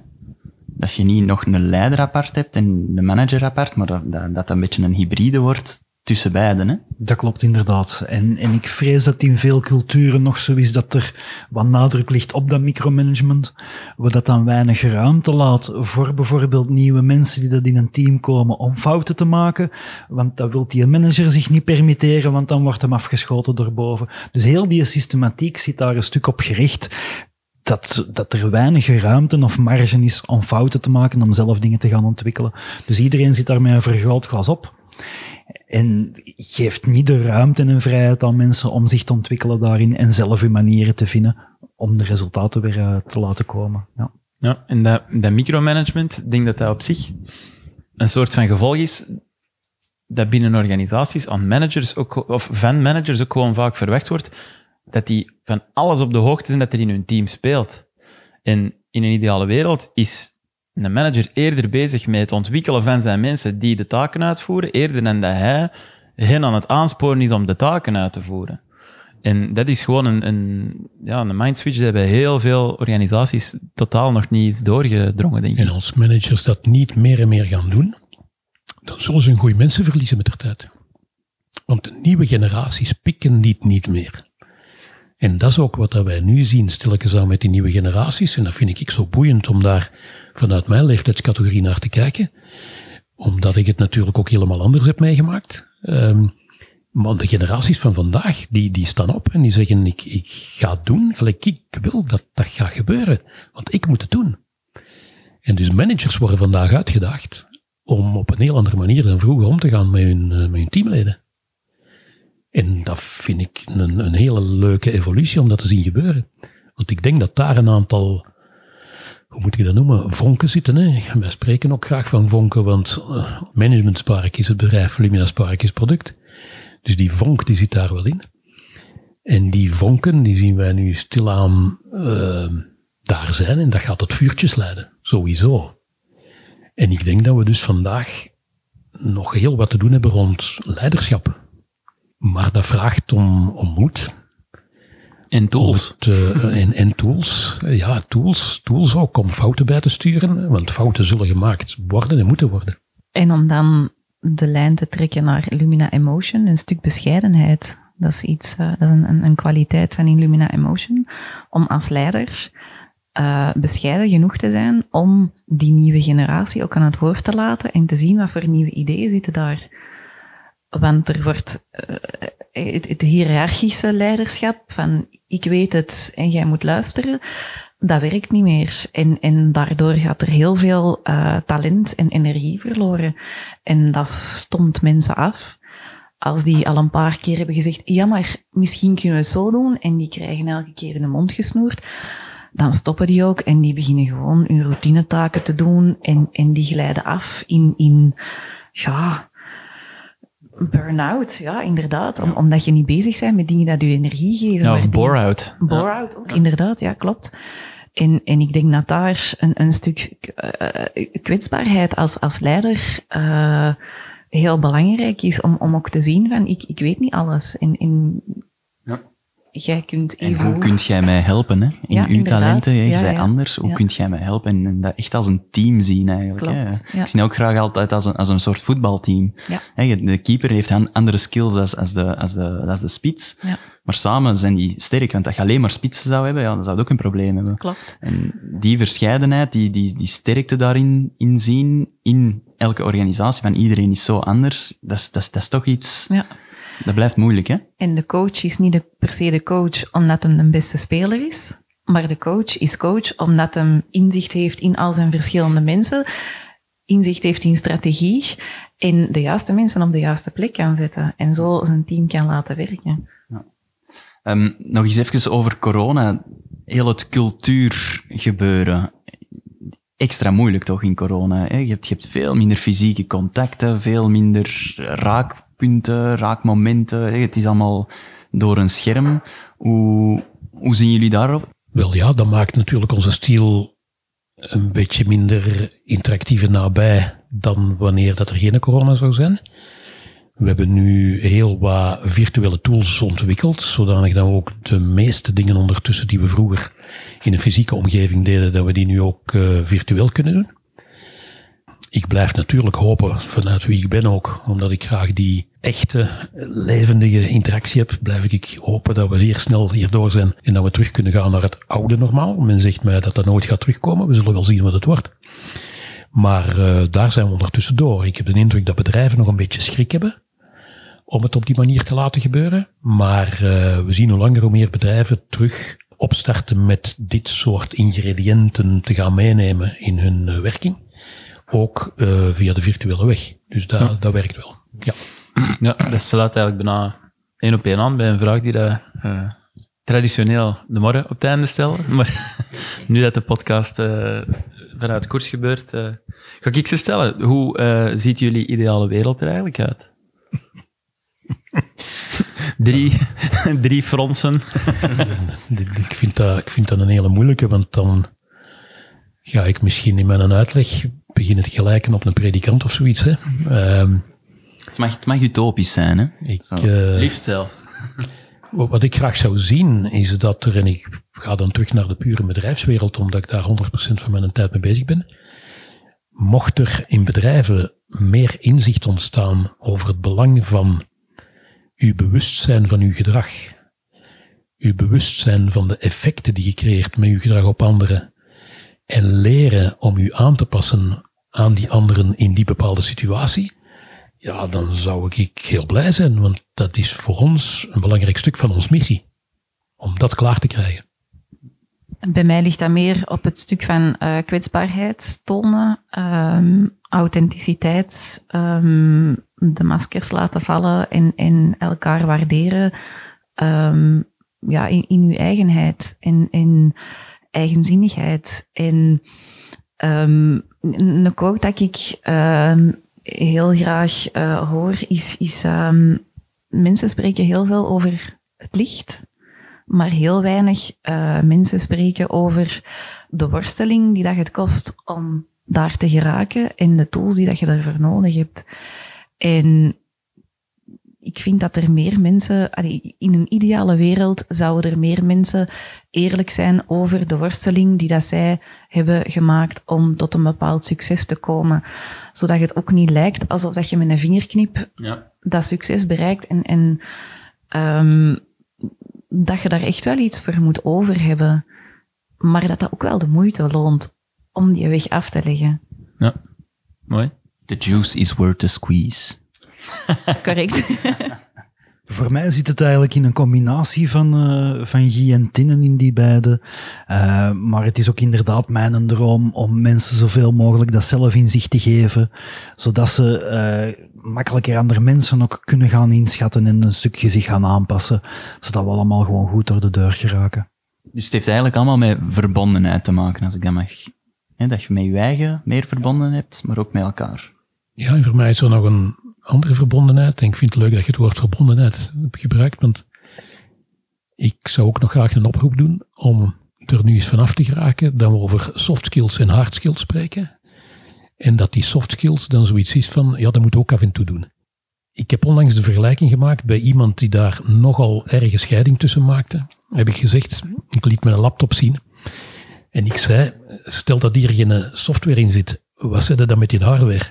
Dat je niet nog een leider apart hebt en een manager apart, maar dat dat, een beetje een hybride wordt tussen beiden. Hè? Dat klopt inderdaad. En, en ik vrees dat in veel culturen nog zo is dat er wat nadruk ligt op dat micromanagement, waar dat dan weinig ruimte laat voor bijvoorbeeld nieuwe mensen die dat in een team komen om fouten te maken, want dat wil die manager zich niet permitteren, want dan wordt hem afgeschoten door boven. Dus heel die systematiek zit daar een stuk op gericht dat, dat er weinig ruimte of marge is om fouten te maken, om zelf dingen te gaan ontwikkelen. Dus iedereen zit daar met een vergrootglas op. En geeft niet de ruimte en vrijheid aan mensen om zich te ontwikkelen daarin en zelf hun manieren te vinden om de resultaten weer uh, te laten komen. Ja, ja en dat, dat micromanagement, ik denk dat dat op zich een soort van gevolg is dat binnen organisaties aan managers ook, of van managers ook gewoon vaak verwacht wordt, dat die van alles op de hoogte zijn dat er in hun team speelt. En in een ideale wereld is een manager eerder bezig met het ontwikkelen van zijn mensen die de taken uitvoeren, eerder dan dat hij hen aan het aansporen is om de taken uit te voeren. En dat is gewoon een, een, ja, een mindswitch die bij heel veel organisaties totaal nog niet doorgedrongen, denk ik. En als managers dat niet meer en meer gaan doen, dan zullen ze hun goede mensen verliezen met de tijd. Want de nieuwe generaties pikken niet, niet meer. En dat is ook wat wij nu zien, stilletjes aan met die nieuwe generaties. En dat vind ik zo boeiend om daar vanuit mijn leeftijdscategorie naar te kijken. Omdat ik het natuurlijk ook helemaal anders heb meegemaakt. Um, maar de generaties van vandaag, die, die staan op en die zeggen, ik, ik ga doen gelijk ik wil dat dat gaat gebeuren. Want ik moet het doen. En dus managers worden vandaag uitgedaagd om op een heel andere manier dan vroeger om te gaan met hun, eh, met hun teamleden. En dat vind ik een, hele leuke evolutie om dat te zien gebeuren. Want ik denk dat daar een aantal, hoe moet je dat noemen, vonken zitten. Hè? Wij spreken ook graag van vonken, want uh, Management Spark is het bedrijf, Lumina Spark is product. Dus die vonk die zit daar wel in. En die vonken, die zien wij nu stilaan uh, daar zijn en dat gaat tot vuurtjes leiden, sowieso. En ik denk dat we dus vandaag nog heel wat te doen hebben rond leiderschap. Maar dat vraagt om, om moed. En tools. Het, uh, en, en tools. Ja, tools. Tools ook om fouten bij te sturen. Want fouten zullen gemaakt worden en moeten worden. En om dan de lijn te trekken naar Illumina Emotion, een stuk bescheidenheid. Dat is iets, uh, dat is een, een, kwaliteit van Illumina Emotion. Om als leiders uh, bescheiden genoeg te zijn om die nieuwe generatie ook aan het woord te laten en te zien wat voor nieuwe ideeën zitten daar. Want er wordt uh, het, het hiërarchische leiderschap van ik weet het en jij moet luisteren, dat werkt niet meer. En, en daardoor gaat er heel veel uh, talent en energie verloren. En dat stomt mensen af. Als die al een paar keer hebben gezegd, ja, maar misschien kunnen we het zo doen, en die krijgen elke keer in de mond gesnoerd, dan stoppen die ook en die beginnen gewoon hun routinetaken te doen en, en die glijden af in, in ja, burn-out. Ja, inderdaad. Om, omdat je niet bezig bent met dingen dat je energie geven. Ja, of bore-out. Bore-out ook, inderdaad, ja, klopt. En, en ik denk dat daar een, een stuk eh, eh, kwetsbaarheid als, als leider eh, heel belangrijk is om, om ook te zien van ik, ik weet niet alles. En, en Ja. Jij kunt En hoe kunt jij mij helpen? Hè? In Ja, uw inderdaad. talenten, hè? je Ja, zei ja. anders. Hoe kunt jij mij helpen? En, dat echt als een team zien eigenlijk. hè. Klopt, ja. Ik zie het ook graag altijd als een, als een soort voetbalteam. Hè, De keeper heeft andere skills als, als, de, als, de, als de spits. Maar samen zijn die sterk. Want als je alleen maar spitsen zou hebben, ja, dan zou je ook een probleem hebben. Klopt. En die verscheidenheid, die, die, die sterkte daarin in zien, in elke organisatie, van iedereen is zo anders, dat is, dat is, dat is toch iets, Ja. Dat blijft moeilijk, hè? En de coach is niet de, per se de coach omdat hem de beste speler is, maar de coach is coach omdat hem inzicht heeft in al zijn verschillende mensen, inzicht heeft in strategie en de juiste mensen op de juiste plek kan zetten en zo zijn team kan laten werken. Ehm, nog eens even over corona. Heel het cultuurgebeuren. Extra moeilijk toch in corona. Hè? Je, hebt, je hebt veel minder fysieke contacten, veel minder raakpunten, raakmomenten. Het is allemaal door een scherm. Hoe, hoe zien jullie daarop? Wel ja, dat maakt natuurlijk onze stijl een beetje minder interactief en nabij dan wanneer dat er geen corona zou zijn. We hebben nu heel wat virtuele tools ontwikkeld, zodanig dat we ook de meeste dingen ondertussen die we vroeger in een fysieke omgeving deden, dat we die nu ook eh, virtueel kunnen doen. Ik blijf natuurlijk hopen, vanuit wie ik ben ook, omdat ik graag die echte, levendige interactie heb, blijf ik hopen dat we hier snel hierdoor zijn en dat we terug kunnen gaan naar het oude normaal. Men zegt mij dat dat nooit gaat terugkomen. We zullen wel zien wat het wordt. Maar eh, daar zijn we ondertussen door. Ik heb de indruk dat bedrijven nog een beetje schrik hebben om het op die manier te laten gebeuren. Maar eh, we zien hoe langer hoe meer bedrijven terug opstarten met dit soort ingrediënten te gaan meenemen in hun eh, werking. Ook via de virtuele weg. Dus dat, dat werkt wel. Ja. Ja, dat sluit eigenlijk bijna één op één aan bij een vraag die dat, eh, traditioneel de morgen op het einde stellen. Maar nu dat de podcast eh, vanuit koers gebeurt, eh, ga ik ze stellen. Hoe ziet jullie ideale wereld er eigenlijk uit? drie, drie fronsen. Ik vind, dat, ik vind dat een hele moeilijke, want dan ga ik misschien in mijn uitleg beginnen te gelijken op een predikant of zoiets. Hè. Ehm, Het mag, het mag utopisch zijn, hè? ik, eh, Liefst zelfs. Wat wat ik graag zou zien, is dat er, en ik ga dan terug naar de pure bedrijfswereld, omdat ik daar 100% van mijn tijd mee bezig ben. Mocht er in bedrijven meer inzicht ontstaan over het belang van uw bewustzijn van uw gedrag, uw bewustzijn van de effecten die je creëert met uw gedrag op anderen, en leren om u aan te passen aan die anderen in die bepaalde situatie, ja, dan zou ik heel blij zijn, want dat is voor ons een belangrijk stuk van ons missie. Om dat klaar te krijgen. Bij mij ligt dat meer op het stuk van eh, kwetsbaarheid tonen, ehm, authenticiteit, ehm, de maskers laten vallen en, en elkaar waarderen ehm, ja, in, in uw eigenheid en, en eigenzinnigheid. En een quote dat ik heel graag eh, hoor is, is ehm, mensen spreken heel veel over het licht maar heel weinig eh, mensen spreken over de worsteling die dat het kost om daar te geraken en de tools die dat je daarvoor nodig hebt. En ik vind dat er meer mensen, allee, in een ideale wereld zouden er meer mensen eerlijk zijn over de worsteling die dat zij hebben gemaakt om tot een bepaald succes te komen. Zodat het ook niet lijkt alsof dat je met een vingerknip Ja. dat succes bereikt en, en ehm, dat je daar echt wel iets voor moet over hebben. Maar dat dat ook wel de moeite loont om die weg af te leggen. ja. Mooi. The juice is worth the squeeze. Correct. Voor mij zit het eigenlijk in een combinatie van, eh van Guy en Tinnen in die beide. Eh, maar het is ook inderdaad mijn droom om mensen zoveel mogelijk dat zelfinzicht te geven, zodat ze eh, makkelijker andere mensen ook kunnen gaan inschatten en een stukje zich gaan aanpassen, zodat we allemaal gewoon goed door de deur geraken. Dus het heeft eigenlijk allemaal met verbondenheid te maken, als ik dat mag. Hè, dat je met je eigen meer verbonden hebt, maar ook met elkaar. Ja, en voor mij is er nog een andere verbondenheid. En ik vind het leuk dat je het woord verbondenheid gebruikt, want ik zou ook nog graag een oproep doen om er nu eens vanaf te geraken dat we over soft skills en hard skills spreken. En dat die soft skills dan zoiets is van, ja, dat moet ook af en toe doen. Ik heb onlangs de vergelijking gemaakt bij iemand die daar nogal erge scheiding tussen maakte. Heb ik gezegd, ik liet mijn laptop zien. En ik zei, stel dat hier geen software in zit, wat zit er dan met die hardware?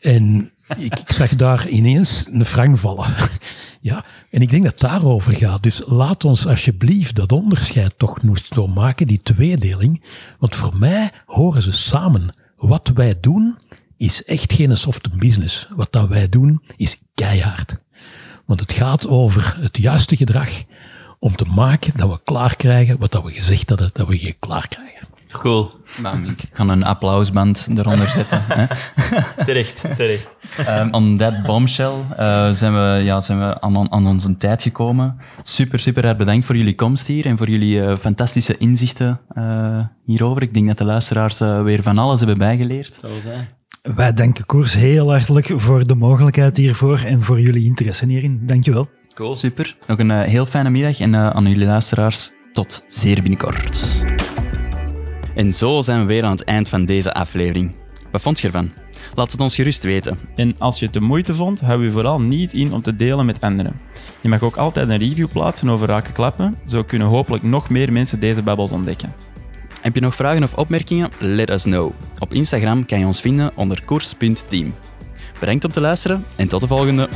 En ik, ik zag daar ineens een frank vallen. Ja, en ik denk dat het daarover gaat. Dus laat ons alsjeblieft dat onderscheid toch nog maken, die tweedeling. Want voor mij horen ze samen. Wat wij doen is echt geen soft business. Wat dat wij doen is keihard. Want het gaat over het juiste gedrag om te maken dat we klaar krijgen wat dat we gezegd hadden dat we klaar krijgen. Cool. Ik kan een applausband eronder zetten. hè. Terecht, terecht. Um, on that bombshell eh, zijn we, ja, zijn we aan, aan onze tijd gekomen. Super, super erg bedankt voor jullie komst hier en voor jullie eh, fantastische inzichten eh, hierover. Ik denk dat de luisteraars weer van alles hebben bijgeleerd. Zo zijn. Wij danken Koers heel hartelijk voor de mogelijkheid hiervoor en voor jullie interesse hierin. Dankjewel. Cool. Super. Nog een heel fijne middag en aan jullie luisteraars tot zeer binnenkort. En zo zijn we weer aan het eind van deze aflevering. Wat vond je ervan? Laat het ons gerust weten. En als je het de moeite vond, hou je vooral niet in om te delen met anderen. Je mag ook altijd een review plaatsen over Raken Klappen, zo kunnen hopelijk nog meer mensen deze babbels ontdekken. Heb je nog vragen of opmerkingen? Let us know. Op Instagram kan je ons vinden onder koers.team. Bedankt om te luisteren en tot de volgende.